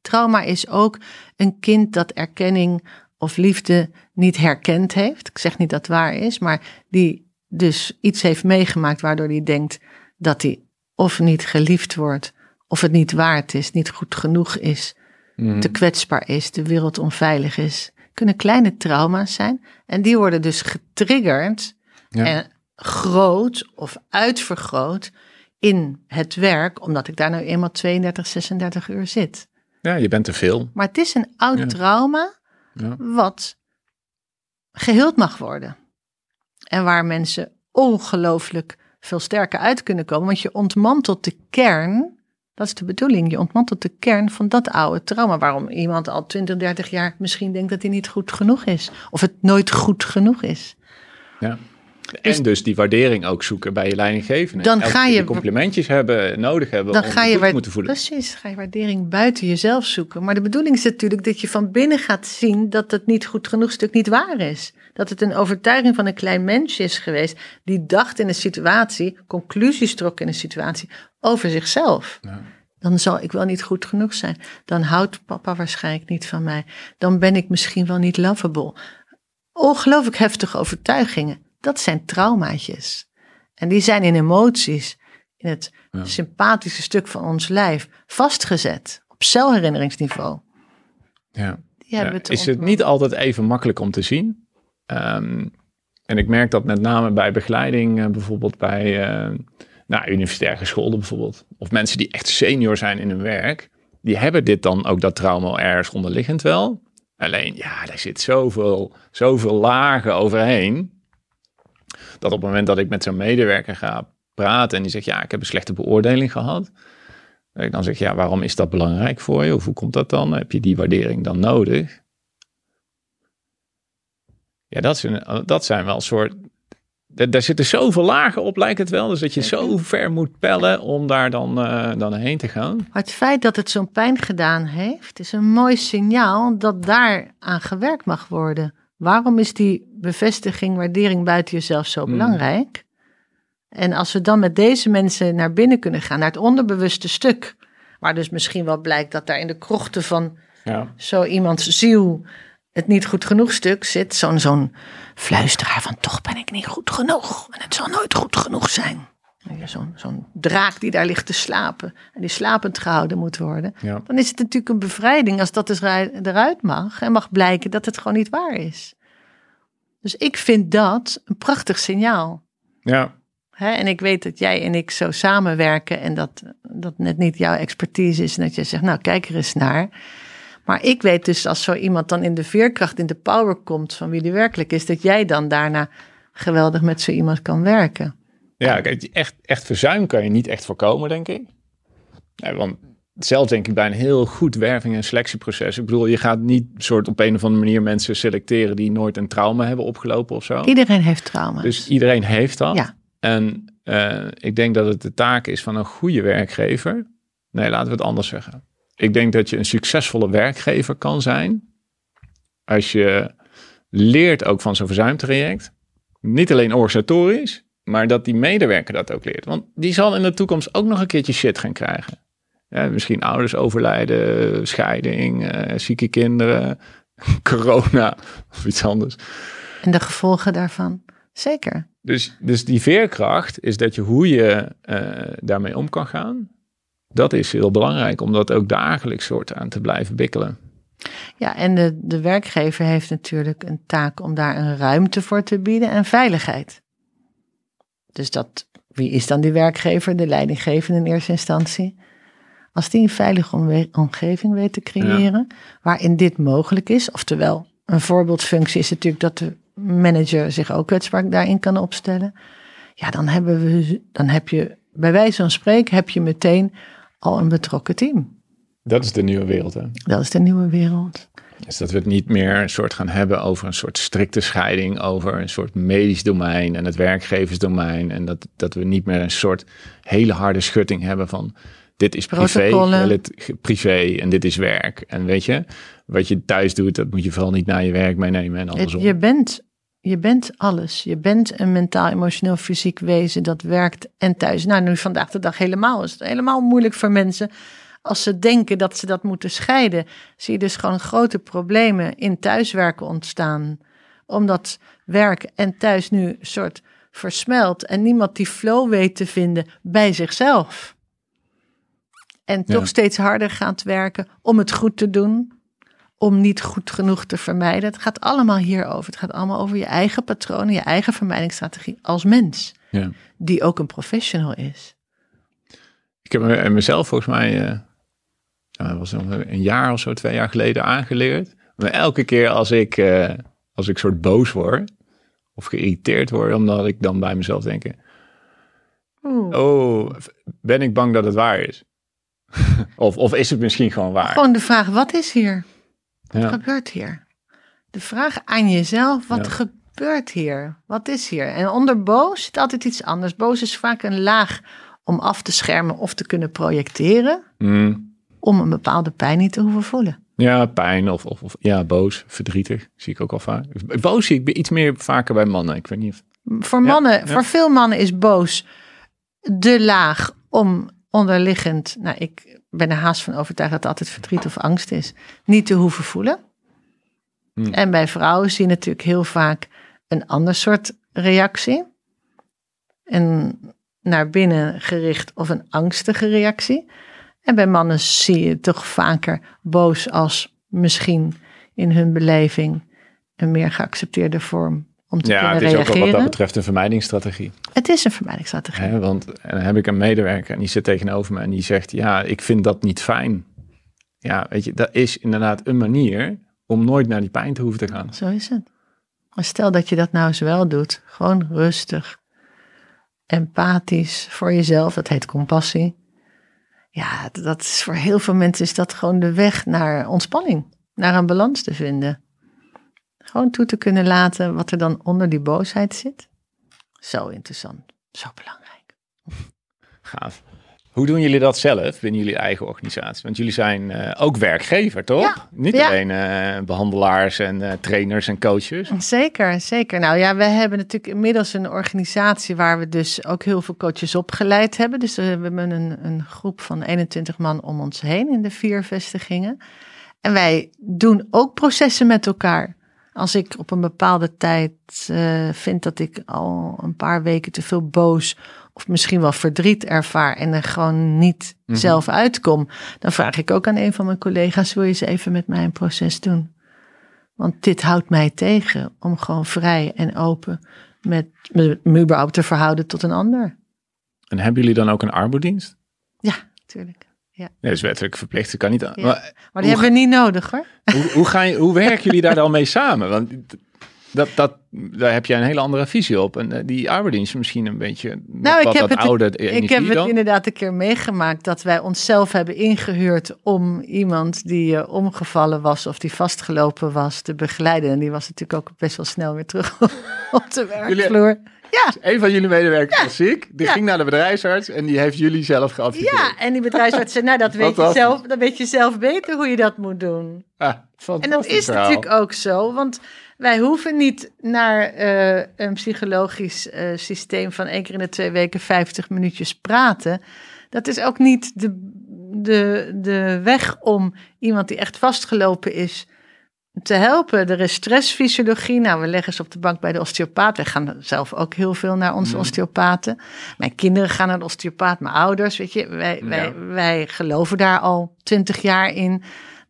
Trauma is ook een kind dat erkenning of liefde niet herkend heeft. Ik zeg niet dat het waar is, maar die dus iets heeft meegemaakt waardoor hij denkt dat hij of niet geliefd wordt, of het niet waard is, niet goed genoeg is, mm. te kwetsbaar is, de wereld onveilig is. Kunnen kleine trauma's zijn en die worden dus getriggerd en groot of uitvergroot in het werk, omdat ik daar nou eenmaal 32, 36 uur zit. Ja, je bent te veel. Maar het is een oud trauma ja. wat geheeld mag worden. En waar mensen ongelooflijk veel sterker uit kunnen komen. Want je ontmantelt de kern, dat is de bedoeling, je ontmantelt de kern van dat oude trauma. Waarom iemand al 20, 30 jaar misschien denkt dat hij niet goed genoeg is. Of het nooit goed genoeg is. Ja. Dus, en dus die waardering ook zoeken bij je leidinggevende. Dan ga je complimentjes hebben, nodig hebben dan om ga je goed moeten voelen. Precies, ga je waardering buiten jezelf zoeken. Maar de bedoeling is natuurlijk dat je van binnen gaat zien dat het niet goed genoeg stuk niet waar is. Dat het een overtuiging van een klein mensje is geweest die dacht in een situatie, conclusies trok in een situatie over zichzelf. Ja. Dan zal ik wel niet goed genoeg zijn. Dan houdt papa waarschijnlijk niet van mij. Dan ben ik misschien wel niet lovable. Ongelooflijk heftige overtuigingen dat zijn traumaatjes. En die zijn in emoties, in het sympathische stuk van ons lijf, vastgezet op celherinneringsniveau. Ja. is het niet altijd even makkelijk om te zien? Ehm, en ik merk dat met name bij begeleiding, uh, bijvoorbeeld bij uh, nou, universitaire scholen bijvoorbeeld, of mensen die echt senior zijn in hun werk, die hebben dit dan ook dat trauma ergens onderliggend wel. Alleen, ja, daar zit zoveel, zoveel lagen overheen dat op het moment dat ik met zo'n medewerker ga praten en die zegt, ja, ik heb een slechte beoordeling gehad. Dat ik dan zeg, ja, waarom is dat belangrijk voor je? Of hoe komt dat dan? Heb je die waardering dan nodig? Ja, dat zijn, dat zijn wel een soort. Daar zitten zoveel lagen op, lijkt het wel. Dus dat je zo ver moet pellen om daar dan, uh, dan heen te gaan. Maar het feit dat het zo'n pijn gedaan heeft, is een mooi signaal dat daar aan gewerkt mag worden. Waarom is die bevestiging, waardering buiten jezelf zo Mm. belangrijk? En als we dan met deze mensen naar binnen kunnen gaan, naar het onderbewuste stuk, waar dus misschien wel blijkt dat daar in de krochten van Ja. zo iemands ziel het niet goed genoeg stuk zit, zo'n zo'n fluisteraar van toch ben ik niet goed genoeg en het zal nooit goed genoeg zijn. Je, Zo'n zo'n draak die daar ligt te slapen en die slapend gehouden moet worden. Ja. Dan is het natuurlijk een bevrijding als dat dus ru- eruit mag en mag blijken dat het gewoon niet waar is. Dus ik vind dat een prachtig signaal. Ja. Hè, en ik weet dat jij en ik zo samenwerken en dat dat net niet jouw expertise is. En dat je zegt, nou kijk er eens naar. Maar ik weet dus als zo iemand dan in de veerkracht, in de power komt van wie die werkelijk is, dat jij dan daarna geweldig met zo iemand kan werken. Ja, echt, echt verzuim kan je niet echt voorkomen, denk ik. Nee, want zelf denk ik bij een heel goed werving- en selectieproces. Ik bedoel, je gaat niet soort op een of andere manier mensen selecteren die nooit een trauma hebben opgelopen of zo. Iedereen heeft trauma's. Dus iedereen heeft dat. Ja. En eh, ik denk dat het de taak is van een goede werkgever. Nee, laten we het anders zeggen. Ik denk dat je een succesvolle werkgever kan zijn. Als je leert ook van zo'n verzuimtraject. Niet alleen organisatorisch, maar dat die medewerker dat ook leert. Want die zal in de toekomst ook nog een keertje shit gaan krijgen. Ja, misschien ouders overlijden, scheiding, eh, zieke kinderen, (laughs) corona of iets anders. En de gevolgen daarvan. Zeker. Dus, dus die veerkracht is dat je hoe je eh, daarmee om kan gaan. Dat is heel belangrijk om dat ook dagelijks soort aan te blijven bikkelen. Ja, en de, de werkgever heeft natuurlijk een taak om daar een ruimte voor te bieden en veiligheid. Dus dat, wie is dan die werkgever, de leidinggevende in eerste instantie? Als die een veilige omgeving weet te creëren, waarin dit mogelijk is, oftewel een voorbeeldfunctie is natuurlijk dat de manager zich ook kwetsbaar daarin kan opstellen. Ja, dan, hebben we, dan heb je, bij wijze van spreken, heb je meteen al een betrokken team. Dat is de nieuwe wereld. Hè? Dat is de nieuwe wereld. Dus dat we het niet meer een soort gaan hebben over een soort strikte scheiding over een soort medisch domein en het werkgeversdomein. En dat, dat we niet meer een soort hele harde schutting hebben van dit is privé, rela- privé en dit is werk. En weet je, wat je thuis doet, dat moet je vooral niet naar je werk meenemen en Het- andersom. je, bent, je bent alles. Je bent een mentaal, emotioneel, fysiek wezen dat werkt en thuis. Nou, nu vandaag de dag helemaal is het helemaal moeilijk voor mensen. Als ze denken dat ze dat moeten scheiden, zie je dus gewoon grote problemen in thuiswerken ontstaan. Omdat werk en thuis nu een soort versmelt en niemand die flow weet te vinden bij zichzelf. En toch Ja. steeds harder gaat werken om het goed te doen, om niet goed genoeg te vermijden. Het gaat allemaal hierover. Het gaat allemaal over je eigen patronen, je eigen vermijdingsstrategie als mens, Ja. die ook een professional is. Ik heb me- mezelf volgens mij nou, was het een jaar of zo, twee jaar geleden aangeleerd. Maar elke keer als ik, eh, als ik soort boos word of geïrriteerd word, omdat ik dan bij mezelf denk, Oeh. oh, ben ik bang dat het waar is? (laughs) of, of is het misschien gewoon waar? Gewoon de vraag, wat is hier? Wat Ja. gebeurt hier? De vraag aan jezelf, wat Ja. gebeurt hier? Wat is hier? En onder boos zit altijd iets anders. Boos is vaak een laag om af te schermen of te kunnen projecteren, Mm, om een bepaalde pijn niet te hoeven voelen. ja, pijn of, of, of ja, boos, verdrietig, zie ik ook al vaak. Boos zie ik iets meer vaker bij mannen. Ik weet niet of... Voor Ja, mannen, ja. voor veel mannen is boos de laag om onderliggend, nou ik ben er haast van overtuigd dat het altijd verdriet of angst is, niet te hoeven voelen. Hmm. En bij vrouwen zie je natuurlijk heel vaak een ander soort reactie. Een naar binnen gericht of een angstige reactie. En bij mannen zie je toch vaker boos als misschien in hun beleving een meer geaccepteerde vorm om te Ja, kunnen het is ook reageren. wat dat betreft een vermijdingsstrategie. Het is een vermijdingsstrategie. Want dan heb ik een medewerker en die zit tegenover me en die zegt: Ja, ik vind dat niet fijn. Ja, weet je, dat is inderdaad een manier om nooit naar die pijn te hoeven te gaan. Zo is het. Maar stel dat je dat nou eens wel doet. Gewoon rustig. Empathisch voor jezelf. Dat heet compassie. Ja, dat is voor heel veel mensen is dat gewoon de weg naar ontspanning. Naar een balans te vinden. Gewoon toe te kunnen laten wat er dan onder die boosheid zit. Zo interessant. Zo belangrijk. Gaaf. Hoe doen jullie dat zelf binnen jullie eigen organisatie? Want jullie zijn uh, ook werkgever, toch? Ja, Niet ja. alleen uh, behandelaars en uh, trainers en coaches. Zeker, zeker. Nou ja, we hebben natuurlijk inmiddels een organisatie waar we dus ook heel veel coaches opgeleid hebben. Dus we hebben een, een groep van 21 man om ons heen in de vier vestigingen. En wij doen ook processen met elkaar. Als ik op een bepaalde tijd vind dat ik al een paar weken te veel boos of misschien wel verdriet ervaar en er gewoon niet mm-hmm. zelf uitkom, dan vraag ik ook aan een van mijn collega's: wil je eens even met mij een proces doen? Want dit houdt mij tegen om gewoon vrij en open met me überhaupt te verhouden tot een ander. En hebben jullie dan ook een armoedienst? Ja, natuurlijk. Ja. Nee, dat is wettelijk verplicht. Dat kan niet. Ja. Maar, maar, die hebben we niet nodig hoor. Hoe, hoe, ga je, hoe werken jullie daar (laughs) dan mee samen? Want dat, dat, daar heb jij een hele andere visie op. En uh, die arbeidsdienst misschien een beetje nou, wat, ik heb het, oude Ik heb het inderdaad een keer meegemaakt dat wij onszelf hebben ingehuurd om iemand die uh, omgevallen was of die vastgelopen was te begeleiden. En die was natuurlijk ook best wel snel weer terug (laughs) op de werkvloer. Jullie, ja. Een van jullie medewerkers ja. was ziek. Die ja. ging naar de bedrijfsarts en die heeft jullie zelf geadviseerd. Ja, en die bedrijfsarts zei, nou dat (laughs) weet, je zelf, dat weet je zelf beter hoe je dat moet doen. Ah, en dat is verhaal. natuurlijk ook zo, want wij hoeven niet naar uh, een psychologisch uh, systeem van één keer in de twee weken 50 minuutjes praten. Dat is ook niet de, de, de weg om iemand die echt vastgelopen is te helpen. Er is stressfysiologie. Nou, we leggen ze op de bank bij de osteopaat. Wij gaan zelf ook heel veel naar onze mm. osteopaten. Mijn kinderen gaan naar de osteopaat, mijn ouders. Weet je, wij, ja. wij, wij geloven daar al twintig jaar in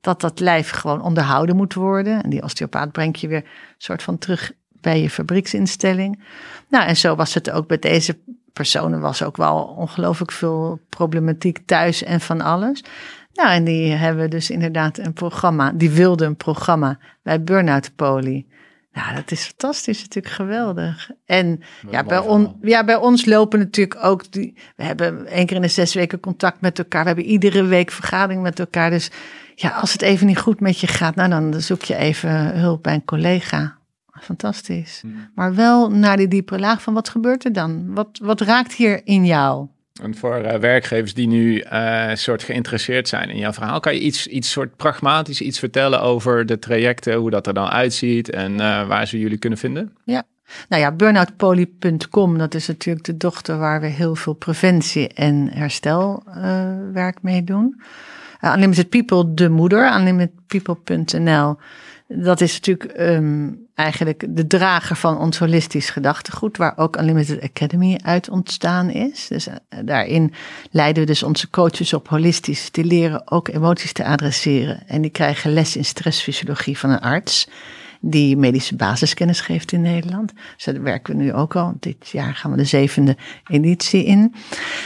dat dat lijf gewoon onderhouden moet worden. En die osteopaat brengt je weer soort van terug bij je fabrieksinstelling. Nou, en zo was het ook bij deze personen. Was ook wel ongelooflijk veel problematiek thuis en van alles. Nou, en die hebben dus inderdaad een programma. Die wilden een programma bij Burnout Poly. Nou, dat is fantastisch, natuurlijk geweldig. En ja bij, on, ja, bij ons lopen natuurlijk ook die. We hebben één keer in de zes weken contact met elkaar. We hebben iedere week vergadering met elkaar. Dus ja, als het even niet goed met je gaat, nou dan zoek je even hulp bij een collega. Fantastisch. Hmm. Maar wel naar die diepe laag van wat gebeurt er dan? Wat, wat raakt hier in jou? En voor uh, werkgevers die nu uh, soort geïnteresseerd zijn in jouw verhaal, kan je iets, iets soort pragmatisch iets vertellen over de trajecten, hoe dat er dan uitziet en uh, waar ze jullie kunnen vinden? Ja. Nou ja, burnoutpoly.com, dat is natuurlijk de dochter waar we heel veel preventie en herstelwerk mee doen. Uh, Unlimited People, de moeder, unlimitedpeople.nl. Dat is natuurlijk um, eigenlijk de drager van ons holistisch gedachtegoed, waar ook Unlimited Academy uit ontstaan is. Dus uh, daarin leiden we dus onze coaches op holistisch. Die leren ook emoties te adresseren. En die krijgen les in stressfysiologie van een arts die medische basiskennis geeft in Nederland. Dus werken we nu ook al. Dit jaar gaan we de zevende editie in.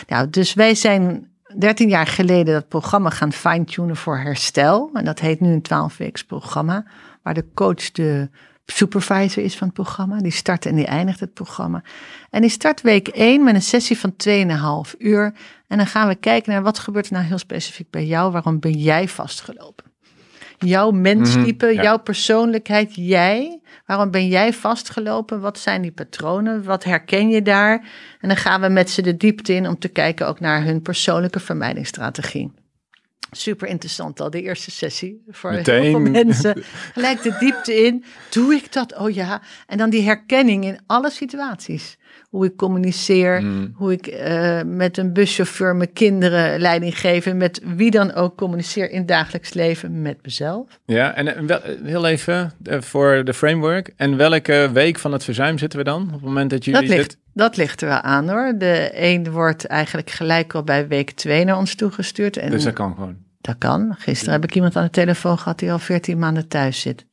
Nou, dus wij zijn 13 jaar geleden dat programma gaan fine-tunen voor herstel. En dat heet nu een 12-weeks programma, waar de coach de supervisor is van het programma. Die start en die eindigt het programma. En die start week 1 met een sessie van 2,5 uur. En dan gaan we kijken naar wat gebeurt er nou heel specifiek bij jou. Waarom ben jij vastgelopen? Jouw menstype, mm -hmm, ja. jouw persoonlijkheid, jij. Waarom ben jij vastgelopen? Wat zijn die patronen? Wat herken je daar? En dan gaan we met ze de diepte in om te kijken ook naar hun persoonlijke vermijdingsstrategie. Super interessant al, de eerste sessie voor Meteen. heel veel mensen. Gelijk de diepte in. Doe ik dat? Oh ja. En dan die herkenning in alle situaties. Hoe ik communiceer, mm. hoe ik uh, met een buschauffeur mijn kinderen leiding geef. Met wie dan ook communiceer in het dagelijks leven met mezelf. Ja, en wel, heel even voor de framework. En welke week van het verzuim zitten we dan? Op het moment dat jullie dat ligt? Dat ligt er wel aan hoor. De een wordt eigenlijk gelijk al bij week 2 naar ons toegestuurd. En dus dat kan gewoon? Dat kan. Gisteren heb ik iemand aan de telefoon gehad die al 14 maanden thuis zit.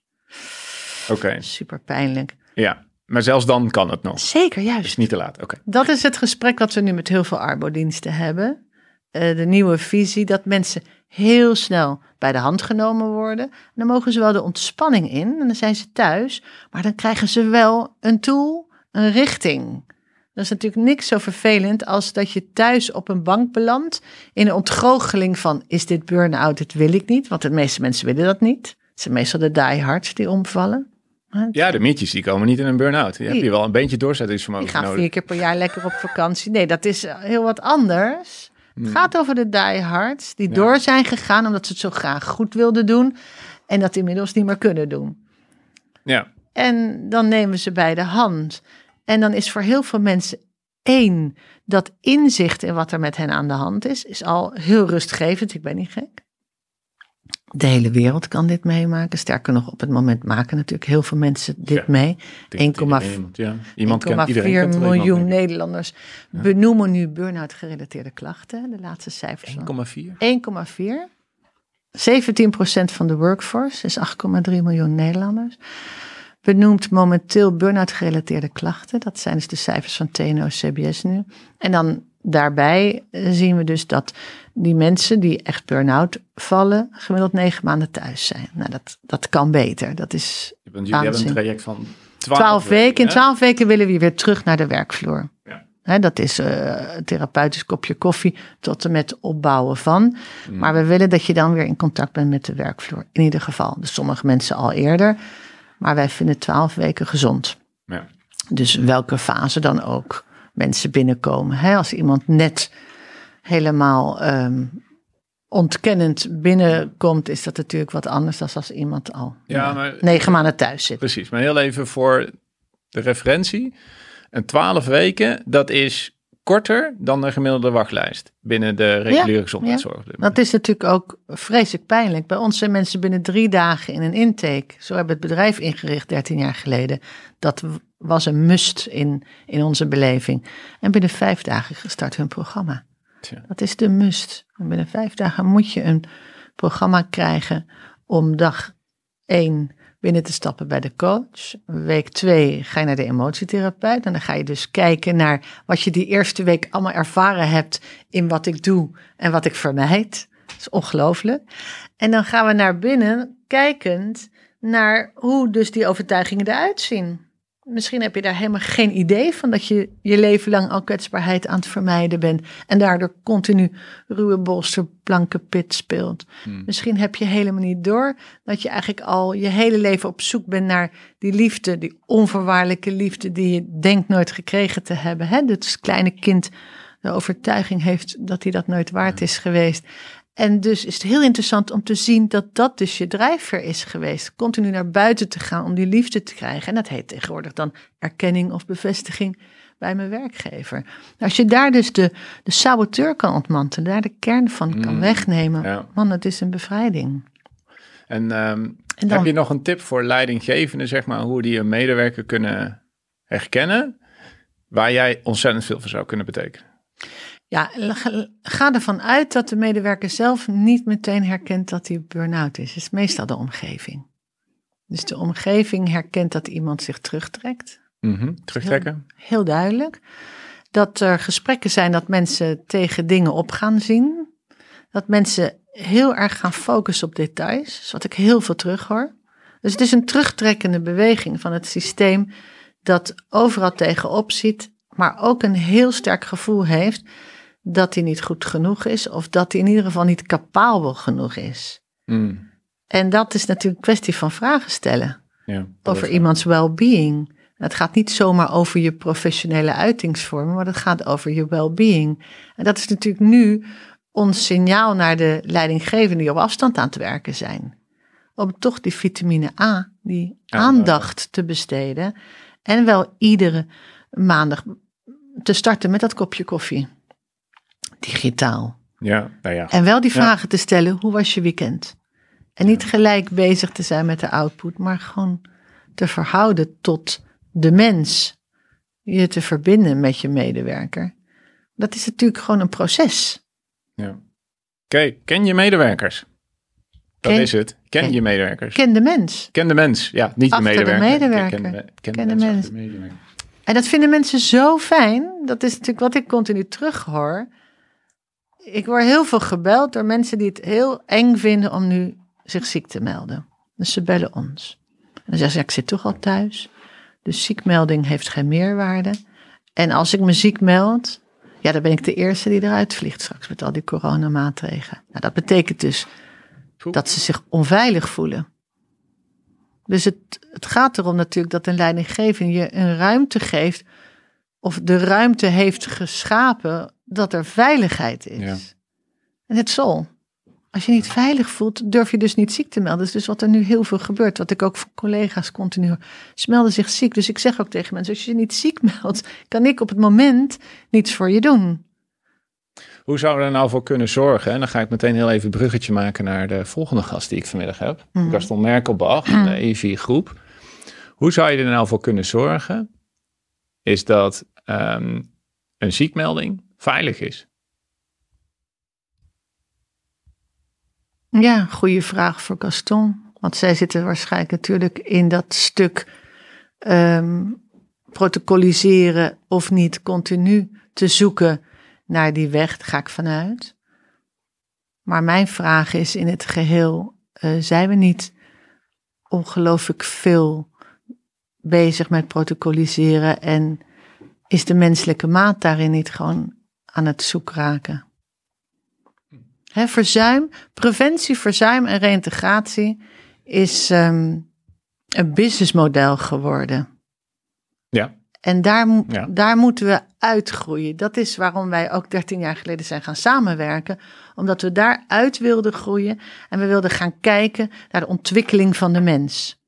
Oké. Okay. Super pijnlijk. Ja, maar zelfs dan kan het nog. Zeker, juist. Niet te laat, oké. Okay. Dat is het gesprek wat we nu met heel veel arbodiensten hebben. Uh, de nieuwe visie dat mensen heel snel bij de hand genomen worden. En dan mogen ze wel de ontspanning in en dan zijn ze thuis. Maar dan krijgen ze wel een tool, een richting. Dat is natuurlijk niks zo vervelend als dat je thuis op een bank belandt in een ontgoocheling van is dit burn-out, dit wil ik niet. Want de meeste mensen willen dat niet. Het zijn meestal de diehards die omvallen. Ja, de mietjes die komen niet in een burn-out. Die, die heb je wel een beetje doorzettingsvermogen Die gaan nodig. vier keer per jaar lekker op vakantie. Nee, dat is heel wat anders. Het gaat over de diehards die door zijn gegaan omdat ze het zo graag goed wilden doen en dat inmiddels niet meer kunnen doen. Ja. En dan nemen ze bij de hand. En dan is voor heel veel mensen één, dat inzicht in wat er met hen aan de hand is, is al heel rustgevend. Ik ben niet gek. De hele wereld kan dit meemaken. Sterker nog, op het moment maken natuurlijk heel veel mensen dit Ja, mee. Ik denk 1,4 dat iemand, ja. iemand kent, iedereen 1,4 kent er iemand miljoen. Nederlanders benoemen nu burn-out gerelateerde klachten. De laatste cijfers. van 1,4? 1,4. 17% van de workforce is 8,3 miljoen Nederlanders. Benoemt momenteel burn-out gerelateerde klachten. Dat zijn dus de cijfers van TNO-CBS nu. En dan daarbij eh, zien we dus dat die mensen die echt burn-out vallen, gemiddeld negen maanden thuis zijn. Nou, dat, dat kan beter. Dat is Want jullie hebben een traject van 12, 12 weken. In? 12 weken willen we weer terug naar de werkvloer. Ja. Dat is een therapeutisch kopje koffie tot en met opbouwen van. Mm. Maar we willen dat je dan weer in contact bent met de werkvloer. In ieder geval. Dus sommige mensen al eerder. Maar wij vinden 12 weken gezond. Ja. Dus welke fase dan ook mensen binnenkomen. Als iemand net helemaal ehm, ontkennend binnenkomt, is dat natuurlijk wat anders dan als iemand al Ja, nou, maar- negen maanden thuis zit. Precies, maar heel even voor de referentie. Een 12 weken, dat is korter dan de gemiddelde wachtlijst binnen de reguliere gezondheidszorg. Dat is natuurlijk ook vreselijk pijnlijk. Bij ons zijn mensen binnen drie dagen in een intake. Zo hebben we het bedrijf ingericht 13 jaar geleden. Dat was een must in, in onze beleving. En binnen vijf dagen gestart hun programma. Dat is de must. En binnen vijf dagen moet je een programma krijgen om dag één binnen te stappen bij de coach. Week twee ga je naar de emotietherapeut. En dan ga je dus kijken naar wat je die eerste week allemaal ervaren hebt in wat ik doe en wat ik vermijd. Dat is ongelooflijk. En dan gaan we naar binnen kijkend naar hoe dus die overtuigingen eruit zien. Misschien heb je daar helemaal geen idee van dat je je leven lang al kwetsbaarheid aan het vermijden bent. En daardoor continu ruwe bolster, blanke pit speelt. Misschien heb je helemaal niet door dat je eigenlijk al je hele leven op zoek bent naar die liefde, die onvoorwaardelijke liefde die je denkt nooit gekregen te hebben. Hè? Dat het kleine kind de overtuiging heeft dat hij dat nooit waard is geweest. En dus is het heel interessant om te zien dat dat dus je drijfveer is geweest. Continu naar buiten te gaan om die liefde te krijgen. En dat heet tegenwoordig dan erkenning of bevestiging bij mijn werkgever. Nou, als je daar dus de, de saboteur kan ontmantelen, daar de kern van kan Mm, wegnemen. ja. Man, het is een bevrijding. En, ehm, En dan- heb je nog een tip voor leidinggevenden, zeg maar, hoe die een medewerker kunnen herkennen, waar jij ontzettend veel voor zou kunnen betekenen? Ja, ga- ervan uit dat de medewerker zelf niet meteen herkent dat hij burn-out is. Het is meestal de omgeving. Dus de omgeving herkent dat iemand zich terugtrekt. Mhm, Terugtrekken? Heel duidelijk. Dat er gesprekken zijn dat mensen tegen dingen op gaan zien. Dat mensen heel erg gaan focussen op details. Wat ik heel veel terug hoor. Dus het is een terugtrekkende beweging van het systeem dat overal tegenop ziet, maar ook een heel sterk gevoel heeft dat hij niet goed genoeg is of dat hij in ieder geval niet capabel genoeg is. Mm, En dat is natuurlijk een kwestie van vragen stellen ja, over iemands well-being. Het gaat niet zomaar over je professionele uitingsvormen, maar het gaat over je well-being. En dat is natuurlijk nu ons signaal naar de leidinggevenden die op afstand aan het werken zijn. Om toch die vitamine A, die aandacht te besteden. En wel iedere maandag te starten met dat kopje koffie. Digitaal. Ja, nou ja. En wel die Ja. vragen te stellen, hoe was je weekend? En niet gelijk bezig te zijn met de output, maar gewoon te verhouden tot de mens. Je te verbinden met je medewerker. Dat is natuurlijk gewoon een proces. ja. Oké, ken je medewerkers? Dat Ken- is het. Ken, ken- je medewerkers. Ken de mens. Ken de mens. Ja, niet Achter de de medewerker. medewerker. Ken de, ken de mens. En dat vinden mensen zo fijn. Dat is natuurlijk wat ik continu terughoor. Ik word heel veel gebeld door mensen die het heel eng vinden om nu zich ziek te melden. Dus ze bellen ons. En dan zeggen ze, ja, ik zit toch al thuis. Dus ziekmelding heeft geen meerwaarde. En als ik me ziek meld, ja, dan ben ik de eerste die eruit vliegt straks met al die coronamaatregelen. Nou, dat betekent dus dat ze zich onveilig voelen. Dus het, het gaat erom natuurlijk dat een leidinggevende je een ruimte geeft, of de ruimte heeft geschapen dat er veiligheid is. Ja. En het zal. Als je niet veilig voelt, durf je dus niet ziek te melden. Dat is dus wat er nu heel veel gebeurt. Wat ik ook van collega's continu hoor. Ze melden zich ziek. Dus ik zeg ook tegen mensen, als je je niet ziek meldt, kan ik op het moment niets voor je doen. Hoe zouden we er nou voor kunnen zorgen? En dan ga ik meteen heel even een bruggetje maken naar de volgende gast die ik vanmiddag heb. Mhm. Gaston Merkelbach, van de E4 groep. Hoe zou je er nou voor kunnen zorgen? Is dat ehm, een ziekmelding veilig is? Ja, goede vraag voor Gaston. Want zij zitten waarschijnlijk natuurlijk in dat stuk ehm, protocoliseren of niet continu te zoeken naar die weg, daar ga ik vanuit. Maar mijn vraag is in het geheel, eh, zijn we niet ongelooflijk veel bezig met protocoliseren en is de menselijke maat daarin niet gewoon aan het zoek raken? Hè, verzuim, preventie, verzuim en reïntegratie is ehm, een businessmodel geworden. Ja. En daar, Ja. daar moeten we uitgroeien. Dat is waarom wij ook 13 jaar geleden zijn gaan samenwerken. Omdat we daaruit wilden groeien. En we wilden gaan kijken naar de ontwikkeling van de mens.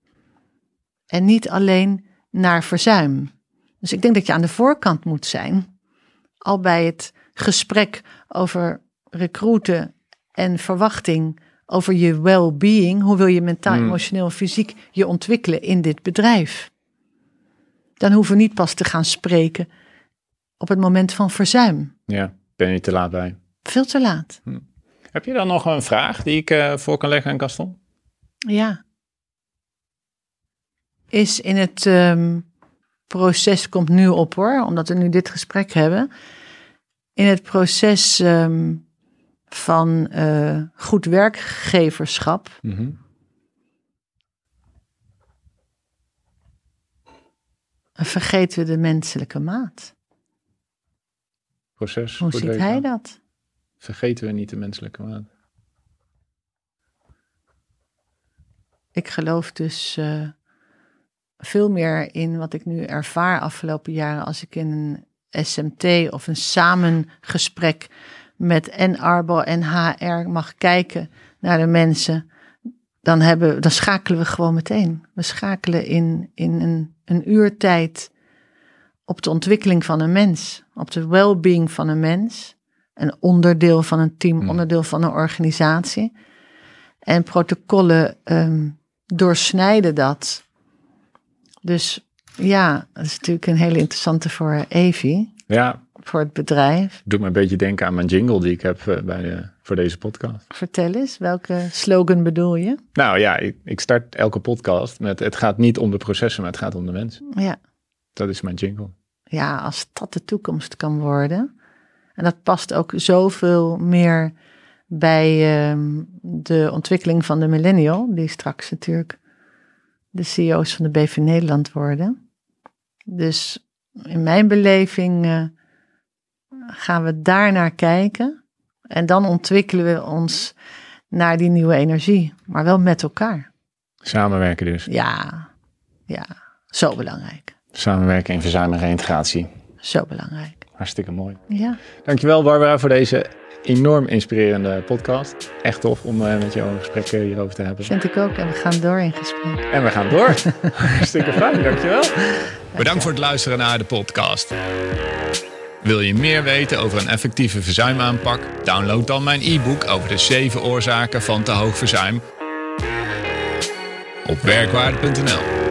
En niet alleen naar verzuim. Dus ik denk dat je aan de voorkant moet zijn. Al bij het gesprek over recruiten en verwachting. Over je well-being. Hoe wil je mentaal, Hmm. emotioneel en fysiek je ontwikkelen in dit bedrijf? Dan hoeven we niet pas te gaan spreken op het moment van verzuim. Ja, ben je te laat bij. Veel te laat. Heb je dan nog een vraag die ik eh, voor kan leggen aan Gaston? Ja. Is in het ehm, proces, komt nu op hoor, omdat we nu dit gesprek hebben. In het proces ehm, van eh, goed werkgeverschap. Mhm. Vergeten we de menselijke maat. Proces. Hoe ziet hij dat? Vergeten we niet de menselijke maat. Ik geloof dus eh, veel meer in wat ik nu ervaar afgelopen jaren als ik in een SMT of een samengesprek met en Arbo en HR mag kijken naar de mensen. Dan, hebben, dan schakelen we gewoon meteen. We schakelen in, in een, een uurtijd op de ontwikkeling van een mens, op de well-being van een mens. Een onderdeel van een team, Hmm. onderdeel van een organisatie. En protocollen ehm, doorsnijden dat. Dus ja, dat is natuurlijk een hele interessante voor Evi, Ja, voor het bedrijf. doet me een beetje denken aan mijn jingle die ik heb eh, bij de, voor deze podcast. Vertel eens, welke slogan bedoel je? Nou ja, ik, ik start elke podcast met het gaat niet om de processen, maar het gaat om de mensen. Ja. Dat is mijn jingle. ja, als dat de toekomst kan worden. En dat past ook zoveel meer bij ehm, de ontwikkeling van de millennial, die straks natuurlijk de CEO's van de BV Nederland worden. Dus in mijn beleving eh, gaan we daar naar kijken. En dan ontwikkelen we ons naar die nieuwe energie, maar wel met elkaar. Samenwerken dus. Ja, ja, zo belangrijk. Samenwerken in verzuim en reintegratie. Zo belangrijk. Hartstikke mooi. Ja. Dankjewel Barbara voor deze enorm inspirerende podcast. Echt tof om eh, met jou een gesprek eh, hierover te hebben. Vind ik ook. En we gaan door in gesprek. En we gaan door. (laughs) Hartstikke fijn, dankjewel. Bedankt voor het luisteren naar de podcast. Wil je meer weten over een effectieve verzuimaanpak? Download dan mijn e-book over de 7 oorzaken van te hoog verzuim op werkwaarde.nl.